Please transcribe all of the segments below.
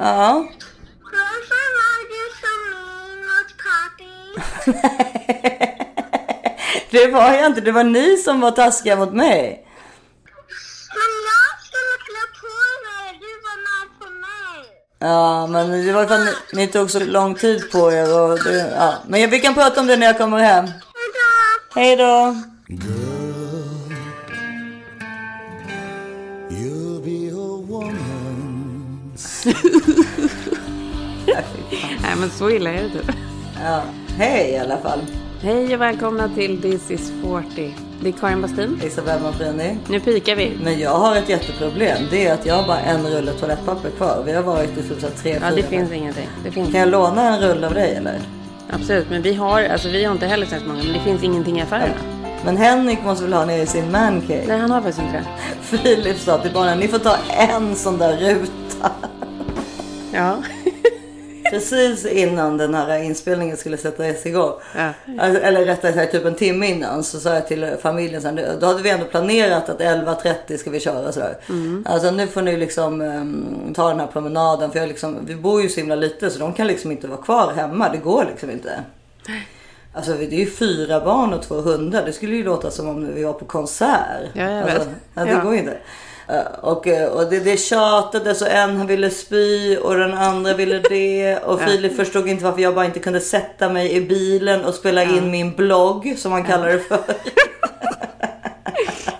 Ja. Varför var du så min mot pappi? Det var jag inte. Det var ni som var taskiga mot mig. Men jag skulle klä på mig. Du var med på mig. Ja, men det var för att ni, ni tog så lång tid på er. Och det, ja. Men vi kan prata om det när jag kommer hem. Hejdå. Hej då! Nej, men så illa är det typ. Ja. Hej i alla fall. Hej och välkomna till This is 40. Det är Karin Bastin. Isabella Manfrini. Nu pikar vi. Men jag har ett jätteproblem. Det är att jag har bara en rulle toalettpapper kvar. Vi har varit i typ så här tre, Ja, det fyra. finns ingenting. Det finns Kan jag låna en rulle av dig eller? Absolut, men vi har, alltså vi har inte heller sett många, men det finns ingenting i affärerna. Men Henrik måste väl ha nere i sin mancave? Nej, han har faktiskt inte det. Filip sa till barnen, ni får ta en sån där ruta. Ja. Precis innan den här inspelningen skulle sättas igång. Ja. Alltså, eller rättare sagt typ en timme innan så sa jag till familjen sen, då hade vi ändå planerat att 11.30 ska vi köra sådär. Alltså nu får ni liksom ehm, ta den här promenaden för jag liksom, vi bor ju så himla lite så de kan liksom inte vara kvar hemma. Det går liksom inte. Alltså det är ju fyra barn och två hundar. Det skulle ju låta som om vi var på konsert. Ja, jag alltså, vet. ja, det Ja. går ju inte. Eh, Och, eh, och det, det tjatades och en ville spy och den andra ville det. Och Filip förstod inte varför jag bara inte kunde sätta mig i bilen och spela in min blogg som han kallar det för.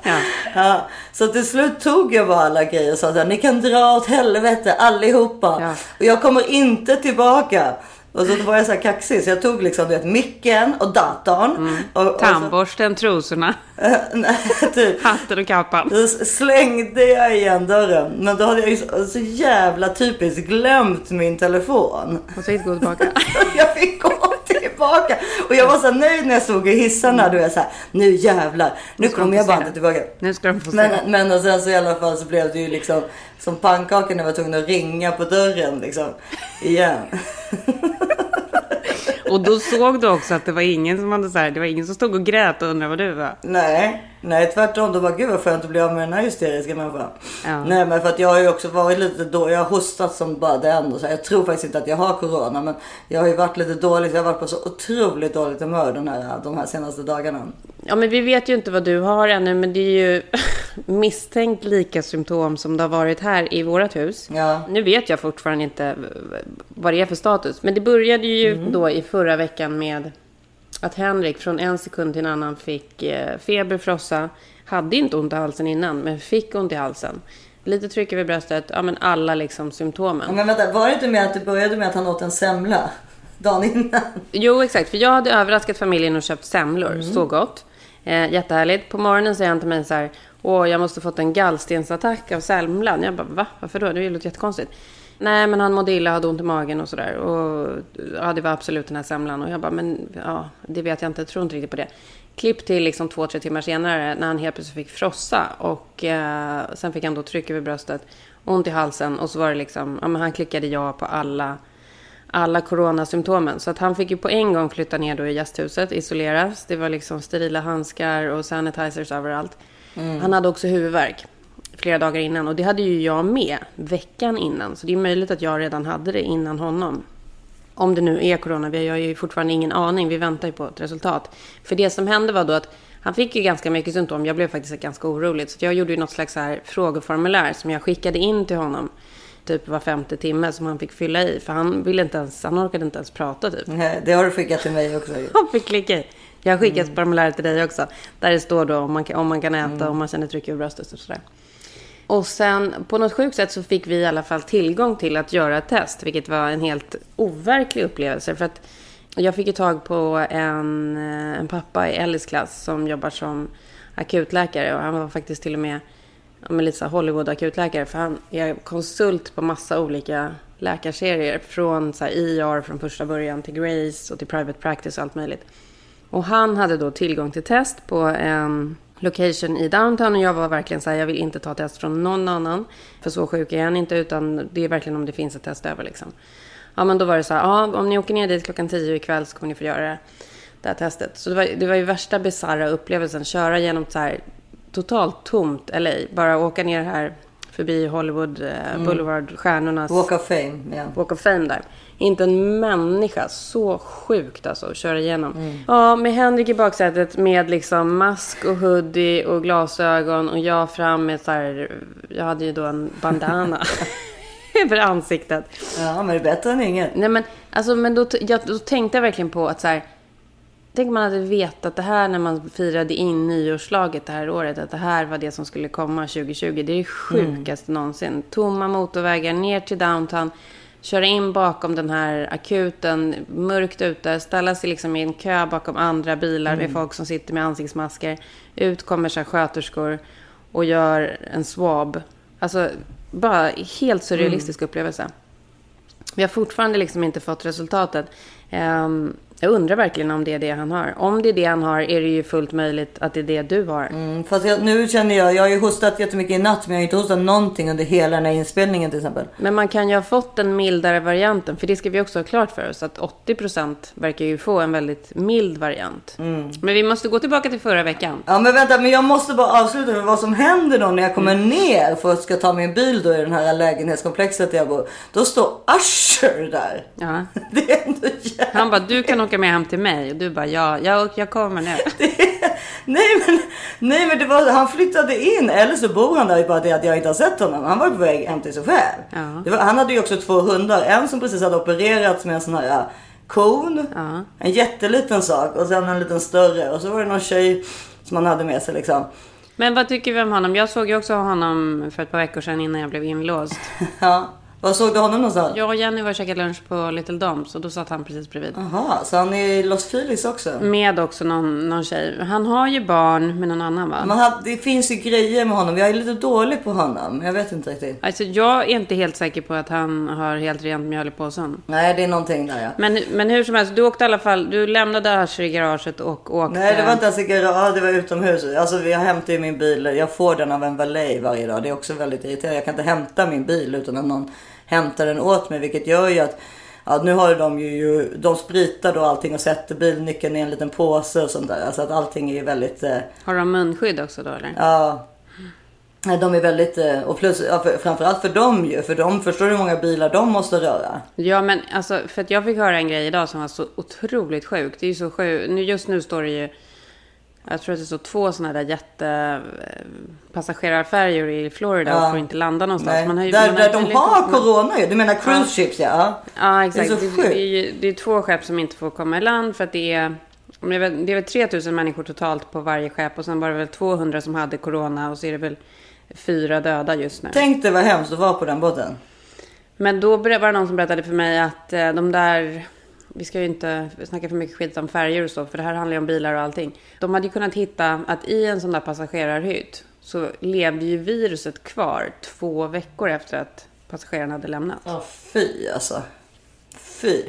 ja. Så till slut tog jag bara alla grejer och sa här, ni kan dra åt helvete allihopa. Ja. Och jag kommer inte tillbaka. Och så var jag så här kaxig så jag tog liksom du vet, micken och datorn. Och, och så, Tandborsten, trosorna, nej, typ. hatten och kappan. Då slängde jag igen dörren. Men då hade jag ju så, så jävla typiskt glömt min telefon. Och så fick gå tillbaka. Jag fick gå tillbaka. Och jag var så nöjd när jag stod i hissarna. Då jag så här, nu jävlar. Nu kommer jag bara inte tillbaka. Nu ska de få se. Men, men och sen så i alla fall så blev det ju liksom som pannkakor när jag var tvungen att ringa på dörren liksom. Igen. Och då såg du också att det var ingen som hade så här, det var ingen som stod och grät och undrade vad du var. Nej, nej tvärtom. Då bara gud vad skönt att bli av med den här hysteriska människan. Ja. Nej men för att jag har ju också varit lite då. Jag har hostat som bara den. Och så här. Jag tror faktiskt inte att jag har corona. Men jag har ju varit lite dålig. Jag har varit på så otroligt dåligt humör den här, de här senaste dagarna. Ja, men vi vet ju inte vad du har ännu, men det är ju misstänkt lika symptom som det har varit här i vårt hus. Ja. Nu vet jag fortfarande inte vad det är för status, men det började ju Mm. då i förra veckan med att Henrik från en sekund till en annan fick eh, feber, frossa, hade inte ont i halsen innan, men fick ont i halsen. Lite tryck över bröstet, ja men alla liksom Ja, symptomen. Men vänta, var det inte med att det började med att han åt en semla? Dagen innan. Jo, exakt. För jag hade överraskat familjen och köpt semlor. Så gott. Eh, jättehärligt. På morgonen säger han till mig så här. Åh, jag måste fått en gallstensattack av semlan. Jag bara, va? Varför då? Det låter jättekonstigt. Nej, men han mådde illa, hade ont i magen och sådär. Och ja, det var absolut den här semlan. Och jag bara, men ja, det vet jag inte. Jag tror inte riktigt på det. Klipp till liksom två, tre timmar senare när han helt plötsligt fick frossa. Och eh, sen fick han då tryck över bröstet, ont i halsen. Och så var det liksom, ja men han klickade ja på alla alla coronasymptomen. Så att han fick ju på en gång flytta ner då i gästhuset, isoleras. Det var liksom sterila handskar och sanitizers överallt. Han hade också huvudvärk flera dagar innan och det hade ju jag med veckan innan. Så det är möjligt att jag redan hade det innan honom. Om det nu är corona, vi har ju fortfarande ingen aning. Vi väntar ju på ett resultat. För det som hände var då att han fick ju ganska mycket symptom. Jag blev faktiskt ganska orolig. Så jag gjorde ju något slags så här frågeformulär som jag skickade in till honom. Typ var femte timme som han fick fylla i. För han ville inte ens, han orkade inte ens prata typ. Nej, Det har du skickat till mig också. Han fick klicka i. Jag har skickat formuläret till dig också. Där det står då om man kan, om man kan äta, om man känner tryck över bröstet och sådär. Och sen på något sjukt sätt så fick vi i alla fall tillgång till att göra ett test. Vilket var en helt overklig upplevelse. För att jag fick ju tag på en, en pappa i Ellis klass som jobbar som akutläkare. Och han var faktiskt till och med med lite Hollywood-akutläkare. För han är konsult på massa olika läkarserier. Från så här från första början till Grace och till Private Practice och allt möjligt. Och han hade då tillgång till test på en location i downtown och jag var verkligen så här, jag vill inte ta test från någon annan. För så sjuk är han inte utan det är verkligen om det finns ett test över liksom. Ja men då var det så här, ja om ni åker ner dit klockan tio ikväll så kommer ni få göra det, det här testet. Så det var, det var ju värsta bisarra upplevelsen, köra genom så här totalt tomt LA. Bara åka ner här förbi Hollywood eh, Boulevard, stjärnornas Walk of fame, ja. Walk of Fame där. Inte en människa. Så sjukt alltså att köra igenom. Mm. Ja, med Henrik i baksätet med liksom mask och hoodie och glasögon och jag fram med så här, jag hade ju då en bandana över ansiktet. Ja, men det är bättre än inget. Nej men, alltså, men då, jag, då tänkte jag verkligen på att så här, Tänk om man hade vetat det här när man firade in nyårslaget det här året. Att det här var det som skulle komma 2020. Det är det sjukaste någonsin. Tomma motorvägar ner till downtown. Köra in bakom den här akuten. Mörkt ute. Ställa sig liksom i en kö bakom andra bilar med folk som sitter med ansiktsmasker. Ut kommer så här sköterskor och gör en swab. Alltså, bara helt surrealistisk upplevelse. Vi har fortfarande liksom inte fått resultatet. Ehm, jag undrar verkligen om det är det han har. Om det är det han har är det ju fullt möjligt att det är det du har. Mm, fast jag, nu känner jag, jag har ju hostat jättemycket i natt men jag har inte hostat någonting under hela den här inspelningen till exempel. Men man kan ju ha fått den mildare varianten. För det ska vi också ha klart för oss. Att 80% verkar ju få en väldigt mild variant. Men vi måste gå tillbaka till förra veckan. Ja men vänta, men jag måste bara avsluta med vad som händer då när jag kommer ner för att ska ta min bil då i den här lägenhetskomplexet där jag bor. Då står Usher där. Ja. Det är ändå jävligt. Han bara, du kan åka med hem till mig. Och du bara, ja, jag, jag kommer nu. Nej men, nej men det var, han flyttade in eller så bor han där i bara det att jag inte har sett honom. Han var på väg hem till sig själv. Ja. Det var, han hade ju också två hundar. En som precis hade opererats med en sån här äh, kon. Ja. En jätteliten sak och sen en liten större. Och så var det någon tjej som han hade med sig liksom. Men vad tycker vi om honom? Jag såg ju också honom för ett par veckor sedan innan jag blev inlåst. Ja. Var såg du honom någonstans? Jag och Jenny var och käkade lunch på Little Doms och då satt han precis bredvid. Jaha, så han är i Los Feliz också? Med också någon, någon tjej. Han har ju barn med någon annan va? Man har, det finns ju grejer med honom. Jag är lite dålig på honom. Jag vet inte riktigt. Alltså jag är inte helt säker på att han har helt rent mjöl i påsen. Nej, det är någonting där ja. Men, men hur som helst, du åkte i alla fall, du lämnade Asher i garaget och åkte. Nej, det var inte ens i garage, det var utomhus. Alltså, jag hämtar ju min bil. Jag får den av en valet varje dag. Det är också väldigt irriterande. Jag kan inte hämta min bil utan att någon hämtar den åt mig. Vilket gör ju att Ja, nu har de ju, de spritar då allting och sätter bilnyckeln i en liten påse och sånt där. Alltså att allting är ju väldigt, eh, Har de munskydd också då eller? ja. De är väldigt, eh, och plus ja, för, framförallt för dem ju. För de förstår du hur många bilar de måste röra. Ja men alltså, för att jag fick höra en grej idag som var så otroligt sjuk. Det är ju så sjukt. Nu, just nu står det ju, jag tror att det står två sådana där jätte eh, passagerarfärjor i Florida och Ja. får inte landa någonstans. Nej. Man har ju- där man där de har man- corona ju. Du menar cruise ships ja. Ja, exakt. Det Det är det, sjukt. är, ju- det är två skepp som inte får komma i land för att det är... Det väl, det är väl 3000 människor totalt på varje skepp och sen var det väl 200 som hade corona och så är det väl fyra döda just nu. Tänk dig vad hemskt att vara på den båten. Men då var det någon som berättade för mig att eh, de där... Vi ska ju inte snacka för mycket skit om färger och så, för det här handlar ju om bilar och allting. De hade ju kunnat hitta att i en sån där passagerarhytt så levde ju viruset kvar två veckor efter att passagerarna hade lämnat. Ja, fy alltså. Fy.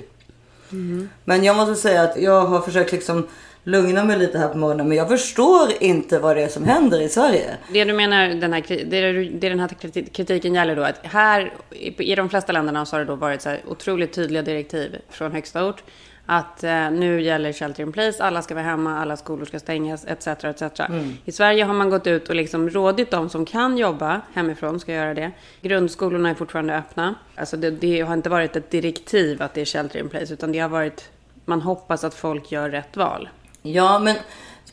Men jag måste säga att jag har försökt liksom lugna mig lite här på morgonen. Men jag förstår inte vad det är som händer i Sverige. Det du menar, den här, det, den här kriti- kritiken gäller då, att här i de flesta länderna så har det då varit så här otroligt tydliga direktiv från högsta ort. Att eh, nu gäller shelter in place, alla ska vara hemma, alla skolor ska stängas, etc. etc. I Sverige har man gått ut och liksom rådit de som kan jobba hemifrån ska göra det. Grundskolorna är fortfarande öppna. Alltså det, det har inte varit ett direktiv att det är shelter in place, utan det har varit, man hoppas att folk gör rätt val. Ja, men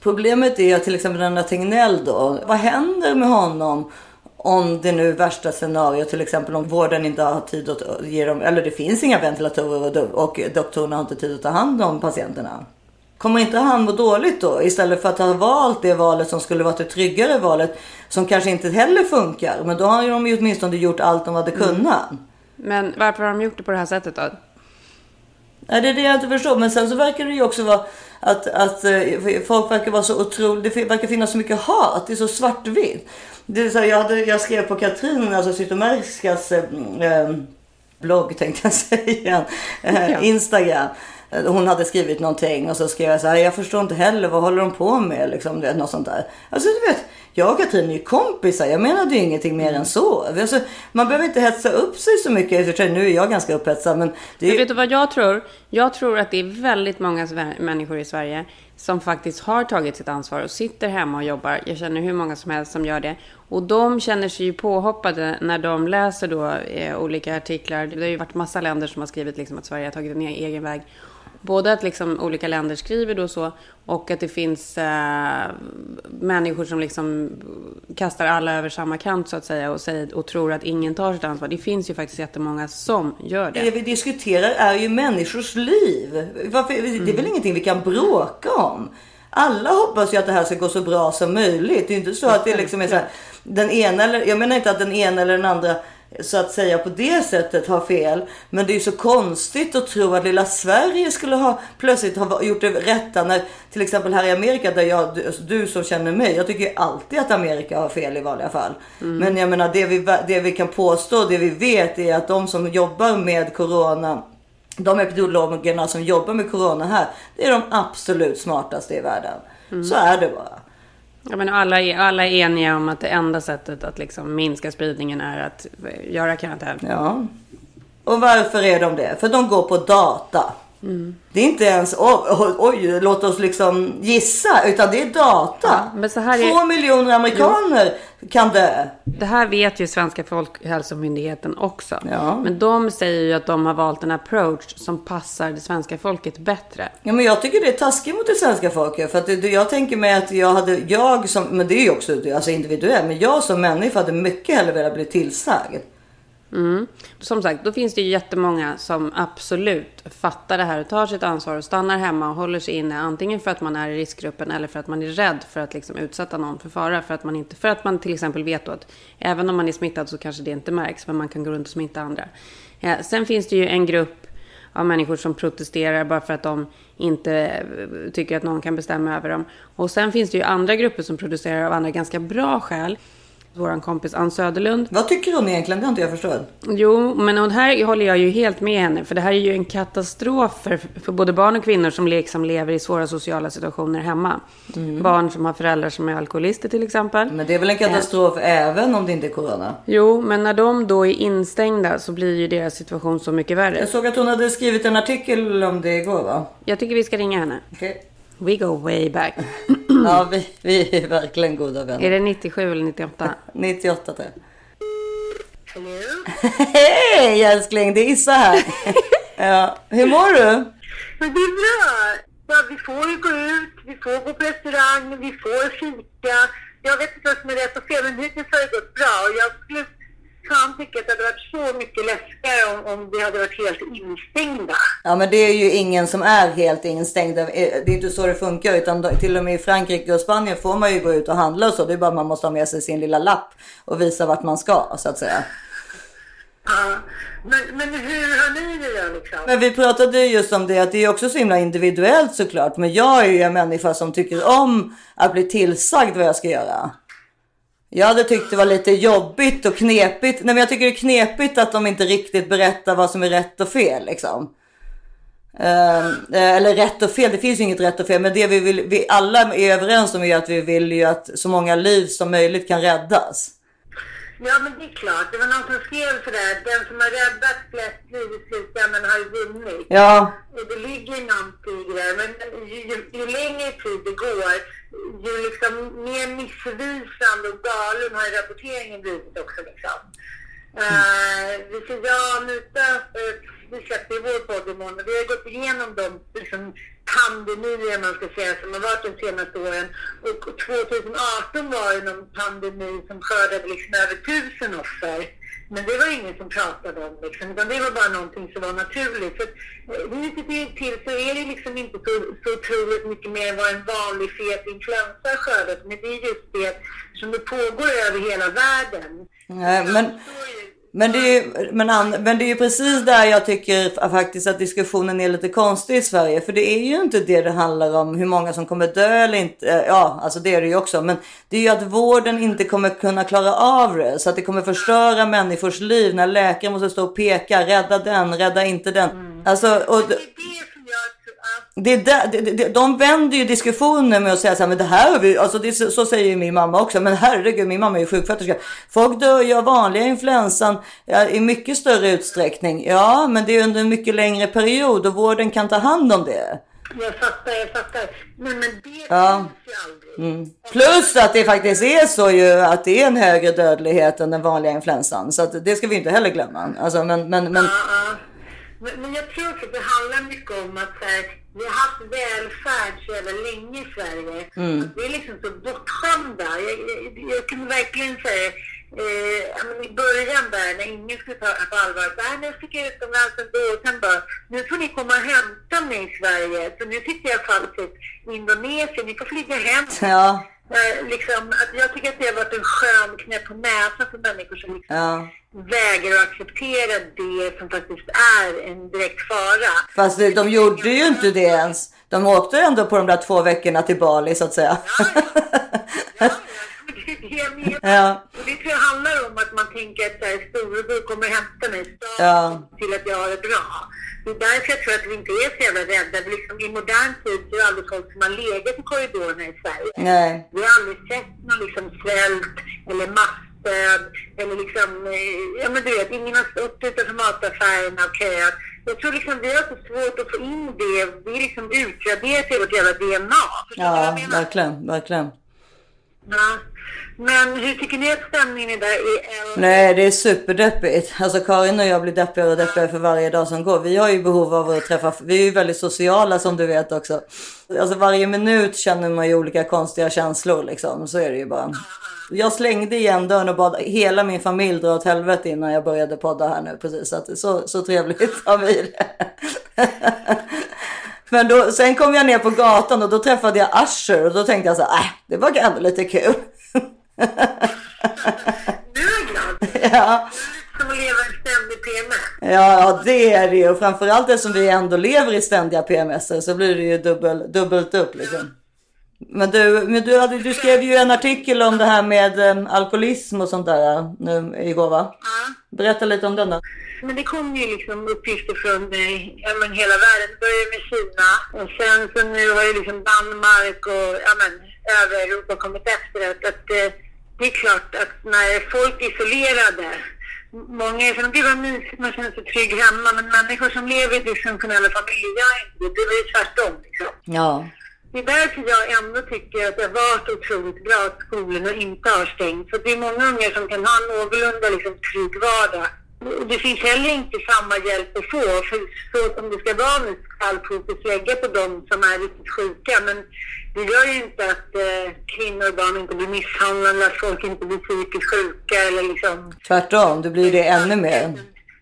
problemet är till exempel den där Tegnell då. Vad händer med honom? Om det nu värsta scenario, till exempel om vården inte har tid att ge dem, eller det finns inga ventilatorer och, do- och doktorerna har inte tid att ta hand om patienterna. Kommer inte han må dåligt då? Istället för att ha valt det valet som skulle varit det tryggare valet. Som kanske inte heller funkar. Men då har de ju åtminstone gjort allt de hade kunnat. Men varför har de gjort det på det här sättet då? Nej, det är det jag inte förstår. Men sen så verkar det ju också vara att, att eh, folk verkar vara så otroligt... Det verkar finnas så mycket hat. Det är så svartvitt. Det är så här, jag, hade, jag skrev på Katrin, alltså Zytomierskas eh, eh, blogg tänkte jag säga. Eh. Instagram. Hon hade skrivit någonting och så skrev jag så här. Jag förstår inte heller. Vad håller de på med? Liksom, du vet, något sånt där. Alltså du vet. Jag och Katrin är ju kompisar. Jag menade ju ingenting mer än så. Alltså, man behöver inte hetsa upp sig så mycket. Nu är jag ganska upphetsad. Men det är Men vet du vad jag tror? Jag tror att det är väldigt många människor i Sverige som faktiskt har tagit sitt ansvar och sitter hemma och jobbar. Jag känner hur många som helst som gör det. Och de känner sig ju påhoppade när de läser då eh, olika artiklar. Det har ju varit massa länder som har skrivit liksom att Sverige har tagit en e- egen väg. Både att liksom olika länder skriver då så och att det finns eh, människor som liksom kastar alla över samma kant så att säga och, säger, och tror att ingen tar sitt ansvar. Det finns ju faktiskt jättemånga som gör det. Det vi diskuterar är ju människors liv. Varför, Det är väl ingenting vi kan bråka om. Alla hoppas ju att det här ska gå så bra som möjligt. Det är inte så att det liksom är så här, den ena eller, jag menar inte att den ena eller den andra så att säga på det sättet har fel. Men det är ju så konstigt att tro att lilla Sverige skulle ha plötsligt ha gjort det rätta när till exempel här i Amerika där jag, du, du som känner mig, jag tycker ju alltid att Amerika har fel i vanliga fall. Men jag menar det vi, det vi kan påstå, det vi vet är att de som jobbar med corona de epidemiologerna som jobbar med corona här, det är de absolut smartaste i världen. Så är det bara. Ja, men alla, är, alla är eniga om att det enda sättet att liksom minska spridningen är att eh, göra karantän. Ja. Och varför är de det? För de går på data. Det är inte ens oj, oj, låt oss liksom gissa, utan det är data. Ja, här är- Två miljoner amerikaner kan dö. Det här vet ju svenska Folkhälsomyndigheten också. Ja. Men de säger ju att de har valt en approach som passar det svenska folket bättre. Ja, men jag tycker det är taskigt mot det svenska folket. För att det- jag tänker mig att jag hade, jag som, men det är ju också alltså individuellt, men jag som människa hade mycket hellre velat bli tillsagd. Mm. Som sagt, då finns det ju jättemånga som absolut fattar det här och tar sitt ansvar och stannar hemma och håller sig inne. Antingen för att man är i riskgruppen eller för att man är rädd för att liksom utsätta någon för fara. För att, man inte, för att man till exempel vet då att även om man är smittad så kanske det inte märks. Men man kan gå runt och smitta andra. Ja, sen finns det ju en grupp av människor som protesterar bara för att de inte eh, tycker att någon kan bestämma över dem. Och sen finns det ju andra grupper som protesterar av andra ganska bra skäl. Vår kompis Ann Söderlund Vad tycker hon egentligen? Det har inte jag förstått. Jo, men här håller jag ju helt med henne. För det här är ju en katastrof för, för både barn och kvinnor som liksom lever i svåra sociala situationer hemma. Barn som har föräldrar som är alkoholister till exempel. Men det är väl en katastrof även om det inte är corona. Jo, men när de då är instängda så blir ju deras situation så mycket värre. Jag såg att hon hade skrivit en artikel om det igår va? Jag tycker vi ska ringa henne. Okej. We go way back. Ja, vi, vi är verkligen goda Är vänner. det 97 eller 98? 98 tror jag. Hej älskling, det är Issa här. ja, hur mår du? Men det är bra. Ja, vi får ju gå ut, vi får gå på restaurang, vi får fika. Jag vet inte vad som är rätt och fel, men hittills har det gått bra. Och jag skulle fan tycka att det hade varit så mycket läskigare om, om vi hade varit helt instängda. Ja men det är ju ingen som är helt instängd. Det är inte så det funkar utan till och med i Frankrike och Spanien får man ju gå ut och handla och så. Det är bara att man måste ha med sig sin lilla lapp och visa vart man ska så att säga. Ja. Men, men hur har ni det då liksom? Men vi pratade ju just om det att det är också så himla individuellt såklart. Men jag är ju en människa som tycker om att bli tillsagd vad jag ska göra. Jag hade tyckt det var lite jobbigt och knepigt. Nej men jag tycker det är knepigt att de inte riktigt berättar vad som är rätt och fel liksom. Ehm, eh, eller rätt och fel, det finns ju inget rätt och fel. Men det vi, vill, vi alla är överens om är att vi vill ju att så många liv som möjligt kan räddas. Ja, men det är klart. Det var någon som skrev sådär, den som har räddat flest liv i slutändan har ju vunnit. Ja, Och det ligger någonting i det. Men ju, ju, ju längre tid det går, ju liksom mer missvisande och galen har rapporteringen blivit också. Liksom. Uh, vi, så jag och Anita, uh, vi släppte i vår podd imorgon och vi har gått igenom de liksom, pandemier man ska säga som har varit de senaste åren. Och 2018 var ju någon pandemi som skördade liksom över tusen offer. Men det var ingen som pratade om liksom, utan det var bara någonting som var naturligt. För eh, hittills till så är det liksom inte så, så otroligt mycket mer än vad en vanlig fet influensa skördat. Men det är just det som det pågår över hela världen. nej, men... Men det, är men, an, men det är ju precis där jag tycker faktiskt att diskussionen är lite konstig i Sverige. För det är ju inte det det handlar om, hur många som kommer dö eller inte. Eh, Ja, alltså det är det ju också. Men det är ju att vården inte kommer kunna klara av det. Så att det kommer förstöra människors liv när läkare måste stå och peka. Rädda den, rädda inte den. Alltså, och, Det det det är där, det, det, de vänder ju diskussionen med att säga så här, men det här har vi, alltså det, så, säger ju min mamma också, men herregud, min mamma är ju sjuksköterska. Folk dör ju av vanliga influensan ja, i mycket större utsträckning. Ja, men det är under en mycket längre period och vården kan ta hand om det. Jag fattar, jag fattar. Men, men det Ja. finns ju aldrig. Plus att det faktiskt är så ju att det är en högre dödlighet än den vanliga influensan. Så att det ska vi inte heller glömma. Alltså, men, men, men, Ja, ja. Men, jag tror också att det handlar mycket om att här, vi har haft välfärd så jävla länge i Sverige. Att vi är liksom så bortskämda. Jag, jag, jag kunde verkligen säga eh, men i början där när ingen skulle ta det på allvar. Så här, nu fick jag utomlands ändå. Och sen bara, nu får ni komma och hämta mig i Sverige. Så nu sitter jag fast i Indonesien. Ni får flyga hem. ja, liksom, att jag tycker att det har varit en skön knäpp på näsan för människor som liksom ja. vägrar att acceptera det som faktiskt är en direkt fara. Fast det, de gjorde ju inte det ens. De åkte ändå på de där två veckorna till Bali så att säga. Ja, ja. Det är det jag menar. Ja. Och det tror jag handlar om att man tänker att storebror kommer hämta mig Ja. till att jag har det bra. Det är därför jag tror att vi inte är så jävla rädda. Liksom, I modern tid så är det aldrig folk som har legat i korridorerna i Sverige. Nej. Vi har aldrig sett någon liksom svält eller massdöd eller liksom, eh, ja men du vet, ingen har stått utanför mataffärerna och köat. Jag tror liksom vi har så svårt att få in det. Vi är liksom utraderat i vårt jävla DNA. Förstår Ja, verkligen, verkligen. Ja. Men hur tycker ni att stämningen är där i L? Nej, det är superdeppigt. Alltså Karin och jag blir deppigare och deppigare för varje dag som går. Vi har ju behov av att träffa, vi är ju väldigt sociala som du vet också. Alltså varje minut känner man ju olika konstiga känslor liksom. Så är det ju bara. Jag slängde igen dörren och bad hela min familj dra åt helvete innan jag började podda här nu precis. Så, att, så, så trevligt har vi det. Men då, sen kom jag ner på gatan och då träffade jag Usher och då tänkte jag så här, äh, det var ändå lite kul. Du är glad. ja. Som att leva en ständig PMS. Ja, ja, det är det ju. Och framförallt eftersom vi ändå lever i ständiga PMS så blir det ju dubbel, dubbelt upp liksom. Men du, men du, hade, du skrev ju en artikel om det här med eh, alkoholism och sånt där nu igår va? Ja. Berätta lite om den då. Men det kom ju liksom uppgifter från eh, ja, men hela världen. Det började med Kina och sen så nu har ju liksom Danmark och ja, men, övriga Europa kommit efter att, att eh, det är klart att när folk är isolerade Många är sådana, gud vad mysigt, man känner sig trygg hemma. Men människor som lever i dysfunktionella familjer gör inte det. Det är tvärtom. Liksom. Ja, Det är därför jag ändå tycker att det har varit otroligt bra att skolorna inte har stängt. För det är många unga som kan ha en någorlunda liksom, trygg vardag. Det finns heller inte samma hjälp att få. För så som det ska vara nu ska all fokus lägga på de som är riktigt sjuka. Men det gör ju inte att eh, kvinnor och barn inte blir misshandlade, att folk inte blir psykiskt sjuka eller liksom tvärtom. Det blir det ännu mer.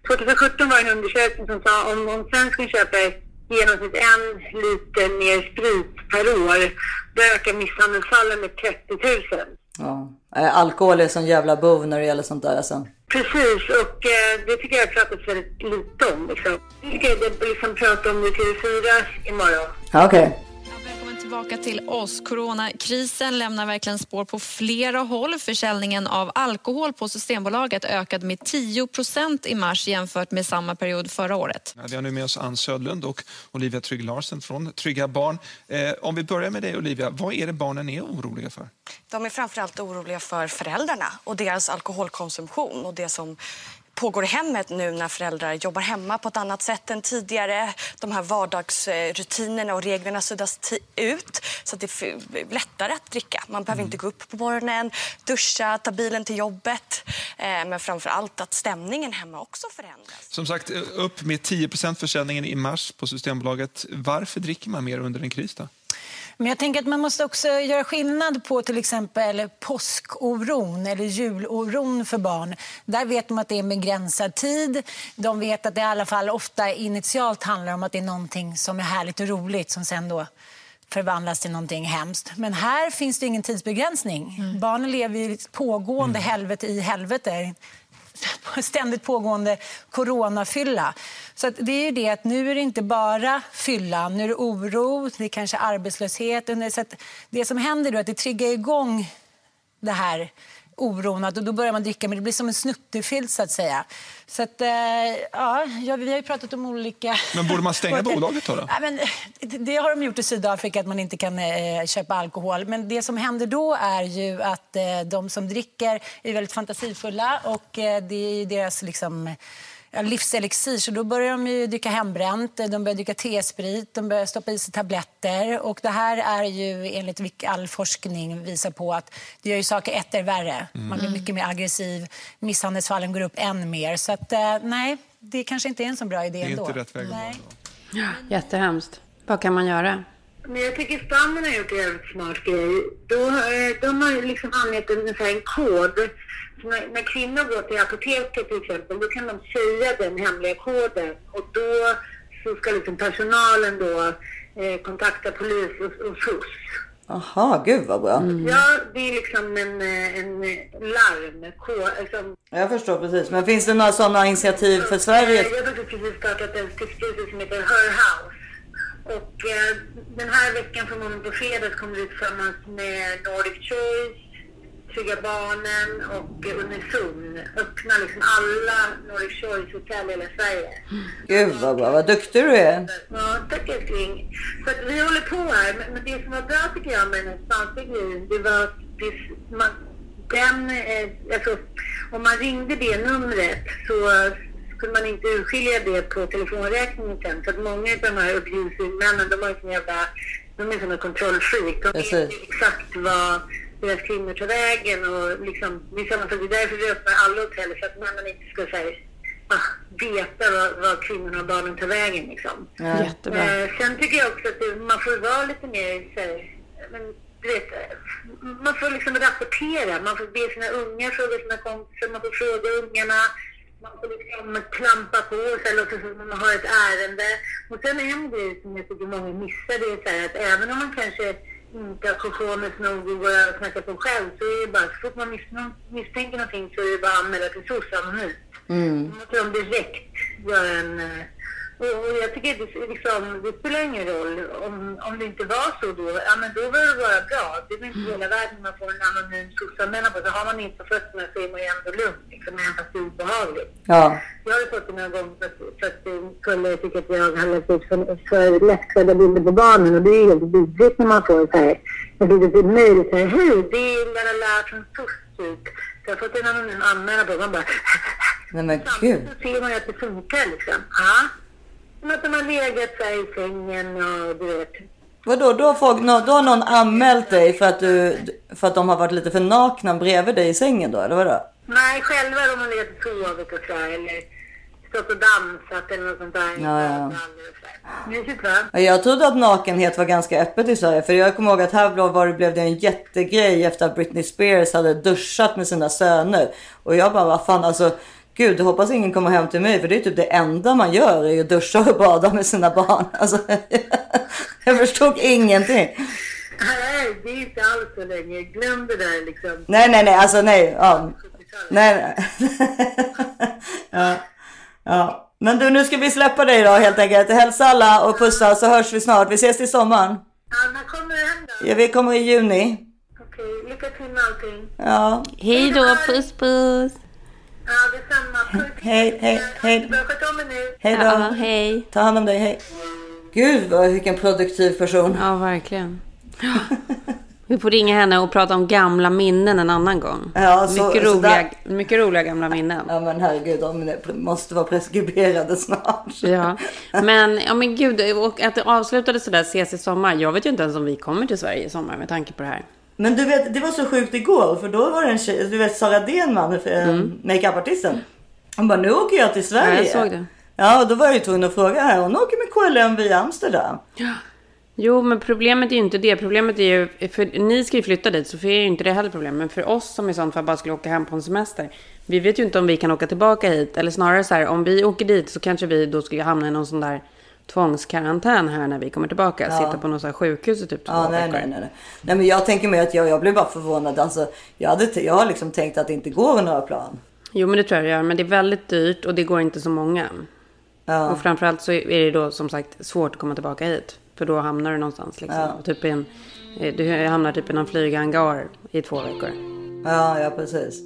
2017 var en undersökning som sa om, om svensken köper genomsnitt en liter mer sprit per år, då ökar misshandelsfallen med 30 000. Ja. Eh, Alkohol är sån jävla bov när det gäller sånt där alltså. Precis, och eh, det tycker jag har pratats väldigt lite om. Liksom. Det tycker jag det liksom prata om i TV4 imorgon. Okej. Välkommen tillbaka till oss. Coronakrisen lämnar verkligen spår på flera håll. Försäljningen av alkohol på Systembolaget ökade med 10 procent i mars jämfört med samma period förra året. Vi har nu med oss Ann Södlund och Olivia Trygg Larsen från Trygga Barn. Eh, om vi börjar med dig Olivia, vad är det barnen är oroliga för? De är framförallt oroliga för föräldrarna och deras alkoholkonsumtion och det som pågår i hemmet nu när föräldrar jobbar hemma på ett annat sätt än tidigare. De här vardagsrutinerna och reglerna suddas ut så att det är lättare att dricka. Man behöver inte gå upp på morgonen, duscha, ta bilen till jobbet. Eh, men framför allt att stämningen hemma också förändras. Som sagt, eh, upp med 10% försäljningen i mars på Systembolaget. Varför dricker man mer under en kris då? Men jag tänker att man måste också göra skillnad på till exempel påskoron eller juloron för barn. Där vet de att det är en begränsad tid. De vet att det i alla fall ofta initialt handlar om att det är någonting som är härligt och roligt som sen då förvandlas till någonting hemskt. Men här finns det ingen tidsbegränsning. Barnen lever i ett pågående helvete i helvete ständigt pågående coronafylla. Så att det är ju det att nu är det inte bara fylla, nu är det oro, det är kanske arbetslöshet. Så att det som händer då är att det triggar igång det här oron. Att, och då börjar man dricka, men det blir som en snuttefilt så att säga. Så att, eh, ja, vi har ju pratat om olika... Men borde man stänga bolaget då? då? Ja, men, det- har de gjort i Sydafrika, att man inte kan eh, köpa alkohol. Men det som händer då är ju att eh, de som dricker är väldigt fantasifulla och det är deras liksom, livselixir. Så då börjar de ju dricka hembränt, de börjar dricka T-sprit, de börjar stoppa i sig tabletter. Och det här är ju enligt all forskning visar på att det gör ju saker etter värre. Man blir mycket mer aggressiv, misshandelsfallen går upp än mer. Så att, eh, nej, det kanske inte är en så bra idé Det är ändå. inte rätt väg att. Nej. Jättehemskt. Vad kan man göra? Men jag tycker Spanien har gjort en jävligt smart grej. Då, eh, de har ju liksom angett en, en kod. När, när kvinnor går till apoteket till exempel, då kan de säga den hemliga koden. Och då så ska liksom personalen då eh, kontakta polis och, och SOS. Aha, gud vad bra. Ja, det är liksom en, eh, en larmkod. Alltså, Jag förstår precis. Men finns det några sådana initiativ för Sverige? Jag har precis startat en stiftelse som heter Her House. Och eh, den här veckan, förmodligen på fredag, kommer vi tillsammans med Nordic Choice, Trygga Barnen och eh, Unison öppna liksom alla Nordic Choice-hotell i hela Sverige. Gud vad bra. Vad duktig du är. Ja, tack älskling. Så att vi håller på här. Men, det som var bra tycker jag med den här spanska grejen, det var att det, man, den, eh, alltså, om man ringde det numret så skulle man inte urskilja det på telefonräkningen sen. För att många av de här abusive-männen, de har ju sån jävla, de är en kontrollfreak. De vet Precis. ju exakt vad deras kvinnor tar vägen och liksom, samma sak, det är därför vi öppnar alla hotell så att männen inte ska säga ah, veta vad, vad kvinnorna och barnen tar vägen liksom. Jättebra. Eh, sen tycker jag också att det, man får vara lite mer så här, men, du vet, man får liksom rapportera. Man får be sina unga fråga sina kompisar, man får fråga ungarna. Man får liksom klampa på sig, låta som att man har ett ärende. Och sen en grej som jag tycker många missar, det är så här att även om man kanske inte har kojones nog och snacka på själv så är det bara, så fort man miss- misstänker någonting så är det bara att anmäla till SOS anonymt. Man måste de direkt göra en... Och, och jag tycker det, liksom, det spelar ingen roll. Om, om det inte var så då, ja men då var det bara bra. Det är inte hela världen man får en anonym SOS-anmälan på. Så har man inte på fötterna så är man ju ändå lugn. Liksom, även fast det är obehagligt. Ja. Jag har ju fått det några gånger för att, för att eh, Kulle tycker att jag har lagt ut för, för lättklädda bilder på barnen och det är helt vidrigt när man får så här, ett litet mejl så här, hej, det är Lala från typ. Så jag har fått en anonym anmälan på man bara, Nej men gud. så ser man ju att det funkar liksom. Ja. Som att de har legat så här i sängen och du vet. Vadå, då har, folk, då har någon anmält dig för att, du, för att de har varit lite för nakna bredvid dig i sängen då, eller vadå? Nej, själva de har legat och sovit och så här, eller stått och dansat eller något sånt där. Ja, ja. Mysigt va? Ja, Jag trodde att nakenhet var ganska öppet i Sverige. För jag kommer ihåg att här var det, blev det en jättegrej efter att Britney Spears hade duschat med sina söner. Och jag bara, vad fan alltså. Gud, jag hoppas ingen kommer hem till mig. För det är typ det enda man gör är ju att duscha och bada med sina barn. Alltså, jag förstod ingenting. Nej, det är inte alls så länge. Glöm det där liksom. Nej, nej, nej. Alltså nej. Ja. Nej, nej. ja. ja. Men du, nu ska vi släppa dig då helt enkelt. Hälsa alla och pussa så hörs vi snart. Vi ses till sommaren. Ja, när kommer du hem då? Ja, vi kommer i juni. Okej, lycka till med allting. Ja, Hej då, puss puss. Ja, detsamma. Hej, hej, hej. Sköta om er nu. hej Ja, då. hej. Ta hand om dig, hej. Gud vad, vilken produktiv person. Ja, verkligen. Vi får ringa henne och prata om gamla minnen en annan gång. Ja, så- mycket, så roliga, där- mycket roliga gamla minnen. Ja men herregud, de måste vara preskriberade snart. Ja, men, ja, men gud, och att det avslutades sådär ses i sommar. Jag vet ju inte ens om vi kommer till Sverige i sommar med tanke på det här. Men du vet, det var så sjukt igår för då var det en tjej, du vet Sara Denman, äh, makeupartisten. Hon bara, nu åker jag till Sverige. Mm. Ja, jag såg det. Ja, och då var jag ju tvungen att fråga här. Hon åker med KLM via Amsterdam. Jo, men problemet är ju inte det. Problemet är ju, för ni ska ju flytta dit, så för er är ju inte det heller problem. Men för oss som i sånt fall bara skulle åka hem på en semester. Vi vet ju inte om vi kan åka tillbaka hit. Eller snarare så här, om vi åker dit så kanske vi då skulle hamna i någon sån där tvångskarantän här när vi kommer tillbaka. Sitta på här sjukhus i typ två Ja, nej, veckor. nej, nej, nej. Nej, men jag tänker mig att jag, jag blev bara förvånad. Alltså, jag, hade, jag har liksom tänkt att det inte går några plan. Jo, men det tror jag det gör. Men det är väldigt dyrt och det går inte så många. Ja. Och framförallt så är det då som sagt svårt att komma tillbaka hit. För då hamnar du någonstans liksom. Ja. Typ i en, eh, du hamnar typ i någon flyghangar i två veckor. Ja, ja precis.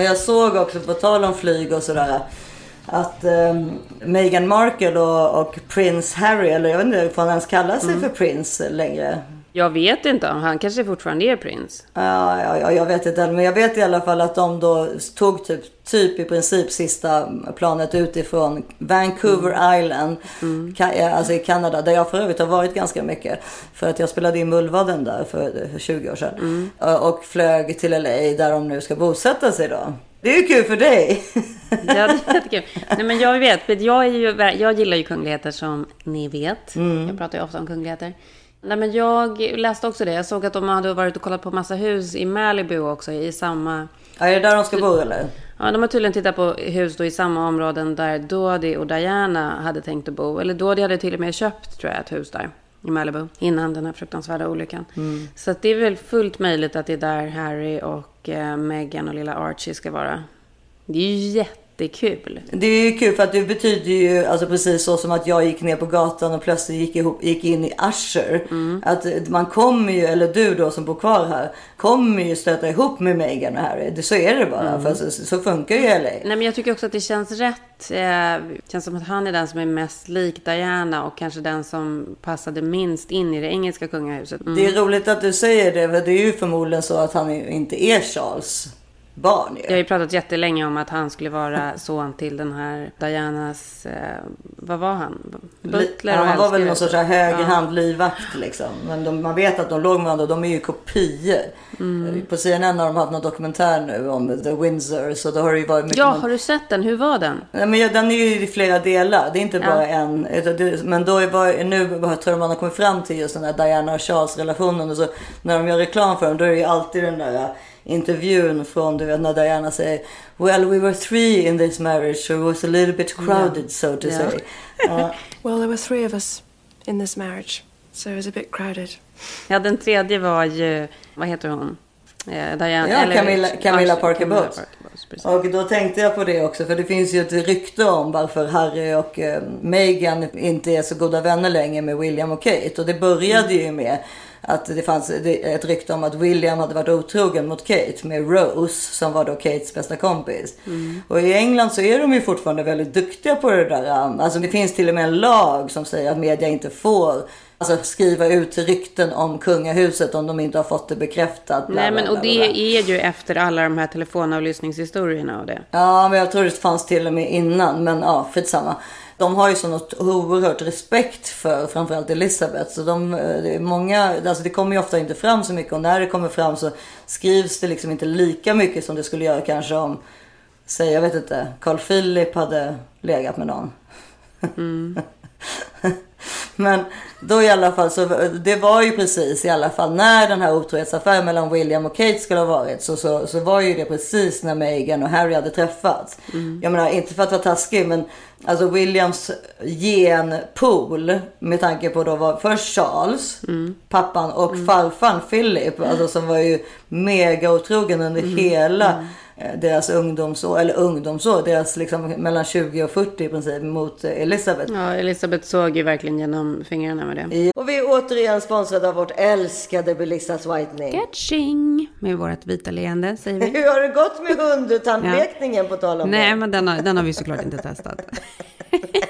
Men jag såg också, på tal om flyg och sådär, att eh, Meghan Markle och, och Prince Harry, eller jag vet inte ifall han ens kallar sig för Prince längre. Jag vet inte, han kanske fortfarande är prins. Ja, ja, ja, jag vet inte men jag vet i alla fall att de då tog typ, typ i princip sista planet utifrån Vancouver Island, Ka- alltså i Kanada, där jag för övrigt har varit ganska mycket. För att jag spelade in Mullvaden där för, för 20 år sedan. Och flög till LA där de nu ska bosätta sig då. Det är ju kul för dig! Ja, det är jättekul. Nej, men jag vet, jag, är ju, jag gillar ju kungligheter som ni vet. Jag pratar ju ofta om kungligheter. Nej, men jag läste också det. Jag såg att de hade varit och kollat på massa hus i Malibu också, i samma... Ja, är det där de ska bo eller? Ja, de har tydligen tittat på hus då i samma områden där Dodi och Diana hade tänkt att bo. Eller Dodi hade till och med köpt, tror jag, ett hus där i Malibu innan den här fruktansvärda olyckan. Så att det är väl fullt möjligt att det är där Harry och eh, Meghan och lilla Archie ska vara. Det är ju jättekul. Det är kul för att det betyder ju alltså precis så som att jag gick ner på gatan och plötsligt gick, ihop, gick in i Usher. Att man kommer ju, eller du då som bor kvar här, kommer ju stöta ihop med Meghan och Harry. Det, så är det bara. För så, så funkar ju LA. Nej, men jag tycker också att det känns rätt. Eh, känns som att han är den som är mest lik Diana och kanske den som passade minst in i det engelska kungahuset. Mm. Det är roligt att du säger det, för det är ju förmodligen så att han inte är Charles barn ju. Jag har ju pratat jättelänge om att han skulle vara son till den här Dianas... Eh, vad var han? Butler ja, han var väl någon sorts här höger Ja. hand livvakt liksom. Men de, man vet att de låg med varandra. De är ju kopior. Mm. På CNN har de haft någon dokumentär nu om The Windsor. Så då har det ju varit mycket Ja, någon- har du sett den? Hur var den? Nej, men ja, den är ju i flera delar. Det är inte Ja. bara en. Men då är bara, nu tror jag man har kommit fram till just den här Diana och Charles relationen. Och så, när de gör reklam för dem då är det ju alltid den där intervjun från du vet när Diana säger Well we were three in this marriage so it was a little bit crowded so to Ja. say. Ja. Well, there were three of us in this marriage, so it was a bit crowded. Ja, den tredje var ju... Vad heter hon? Eh, Diana, Ja, Camilla- Camilla Parker Camilla Bowles. Parker Bowles. Och då tänkte jag på det också för det finns ju ett rykte om varför Harry och eh, Meghan inte är så goda vänner längre med William och Kate. Och det började ju med att det fanns ett rykte om att William hade varit otrogen mot Kate med Rose som var då Kates bästa kompis. Och i England så är de ju fortfarande väldigt duktiga på det där. Alltså det finns till och med en lag som säger att media inte får Alltså skriva ut rykten om kungahuset om de inte har fått det bekräftat. bla, Nej, men och det är ju efter alla de här telefonavlyssningshistorierna och det. Ja, men jag tror det fanns till och med innan. Men ja, skitsamma. De har ju sån oerhört respekt för framförallt Elisabeth. Så de, eh, det, är många, alltså det kommer ju ofta inte fram så mycket. Och när det kommer fram så skrivs det liksom inte lika mycket som det skulle göra kanske om, säg jag vet inte, Carl Philip hade legat med någon. Men då i alla fall så det var ju precis i alla fall när den här otrohetsaffären mellan William och Kate skulle ha varit så, så, så var ju det precis när Meghan och Harry hade träffats. Jag menar inte för att vara taskig men alltså Williams genpool med tanke på då var först Charles, pappan och farfan Philip alltså som var ju mega otrogen under hela eh, deras ungdomsår, eller ungdomsår, deras liksom mellan 20 och 40 i princip mot eh, Elizabeth. Ja, Elisabeth såg ju verkligen genom fingrarna med det. Och vi är återigen sponsrade av vårt älskade Belissas Whitening. Catching! Med vårt vita leende, säger vi. Hur har det gått med hundtandlekningen på tal om Nej, det? men den har, den har vi såklart inte testat.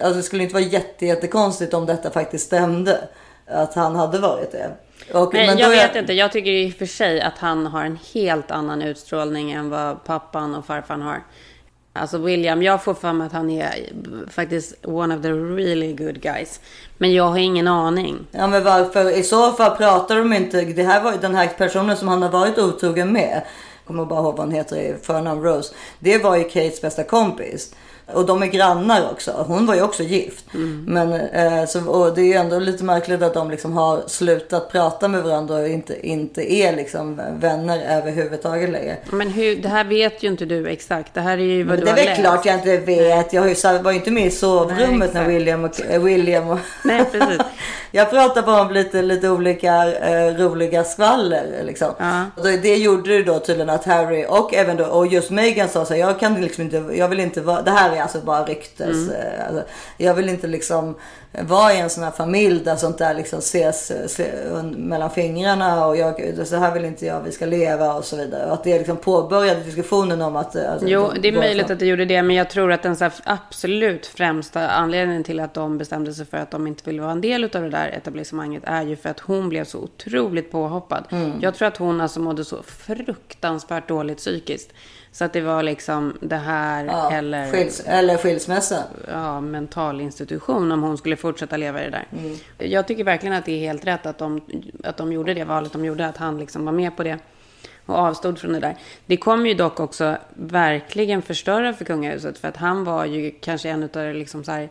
Alltså det skulle inte vara jätte, jättekonstigt om detta faktiskt stämde. Att han hade varit det. Och, Nej, men jag vet är- inte. Jag tycker i och för sig att han har en helt annan utstrålning än vad pappan och farfan har. Alltså William, jag får för mig att han är faktiskt one of the really good guys. Men jag har ingen aning. Ja men varför? I så fall pratar de inte. Det här var ju den här personen som han har varit otrogen med. Jag kommer bara ihåg vad hon heter i förnamn Rose. Det var ju Kates bästa kompis. Och de är grannar också. Hon var ju också gift. Men eh, så, och det är ju ändå lite märkligt att de liksom har slutat prata med varandra och inte, inte är liksom vänner överhuvudtaget längre. Men hur, det här vet ju inte du exakt. Det här är ju vad Men du det är har väl läst. klart jag inte vet. Jag har ju, var ju inte med i Nej, sovrummet när exakt. William och, eh, William och Nej, precis. Jag pratar bara om lite, lite olika eh, roliga skvaller. Liksom. Ja. Det, det gjorde ju då tydligen att Harry och även då, och just Meghan sa så här, jag kan liksom inte, jag vill inte vara, det här är alltså bara ryktes. Mm. eh, Alltså, jag vill inte liksom vara i en sån här familj där sånt där liksom ses se, un- mellan fingrarna och jag, så här vill inte jag vi ska leva och så vidare. Och att det liksom påbörjade diskussionen om att... eh, Alltså, Jo, de det är möjligt att det gjorde det, men jag tror att den så absolut främsta anledningen till att de bestämde sig för att de inte ville vara en del av det där etablissemanget är ju för att hon blev så otroligt påhoppad. Mm. Jag tror att hon alltså mådde så fruktansvärt dåligt psykiskt. Så att det var liksom det här Ja, eller, skils, eller skilsmässa. ja, mental institution om hon skulle fortsätta leva i det där. Mm. Jag tycker verkligen att det är helt rätt att de, att de gjorde det valet de gjorde, att han liksom var med på det och avstod från det där. Det kommer ju dock också verkligen förstöra för kungahuset för att han var ju kanske en av liksom så här,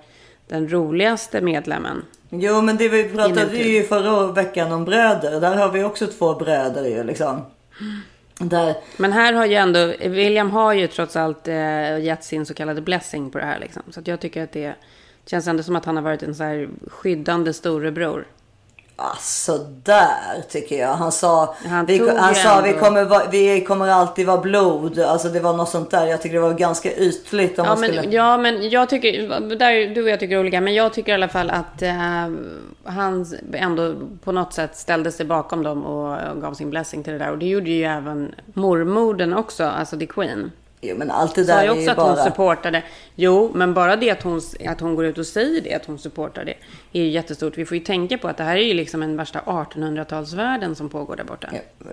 den roligaste medlemmen. Jo men det vi pratade ju förra veckan om bröder. Där har vi också två bröder ju liksom. Där, Men här har ju ändå, William har ju trots allt eh, gett sin så kallade blessing på det här liksom. Så jag tycker att det känns ändå som att han har varit en så här skyddande storebror. alltså där tycker jag. Han sa, Han vi, han sa vi, kommer, va- vi kommer alltid vara blod. Alltså det var något sånt där. Jag tycker det var ganska ytligt om Ja man skulle... men, ja, men jag tycker, där, du och jag tycker olika, men jag tycker i alla fall att eh, han ändå på något sätt ställde sig bakom dem och gav sin blessing till det där. Och det gjorde ju även mormodern också, alltså the Queen. Jo men allt det Sa där ju är också ju att hon bara... supportade. Jo, men bara det att hon, att hon går ut och säger det, att hon supportar det, är ju jättestort. Vi får ju tänka på att det här är ju liksom en värsta 1800-talsvärlden som pågår där borta.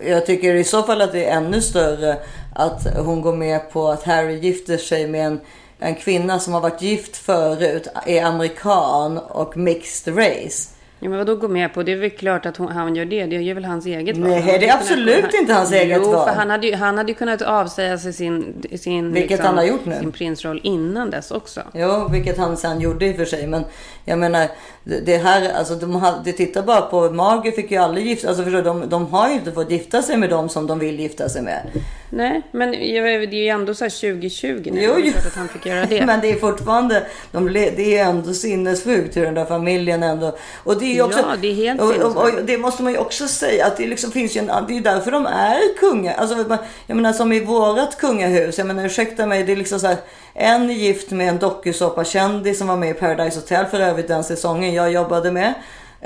Jag tycker i så fall att det är ännu större att hon går med på att Harry gifter sig med en, en kvinna som har varit gift förut, är amerikan och mixed race. Ja, men vadå gå med på? Det är väl klart att hon, han gör det. Det är väl hans eget val. Nej, det är ju kunnat- absolut inte hans eget jo, val. för han hade, ju, han hade kunnat avsäga sig sin, sin, liksom, Vilket han har gjort nu. sin prinsroll innan dess också. Jo, vilket han sen gjorde i och för sig. Men jag menar, det här, alltså de hade, tittar bara på, Margaret fick ju aldrig gifta, alltså förstår de, de har ju inte fått gifta sig med dem som de vill gifta sig med. Nej, men det är ju ändå så här 2020 nu. Jo, jo. att han fick göra det. Men det är fortfarande, de, det är ändå sinnessjukt hur den där familjen ändå... Och det är också, Ja, det är helt och, och, och det måste man ju också säga att det liksom finns ju en, det är därför de är kungar. Alltså, jag menar som i vårat kungahus, jag menar ursäkta mig, det är liksom så här, en är gift med en dokusåpakändis som var med i Paradise Hotel för övrigt den säsongen jag jobbade med.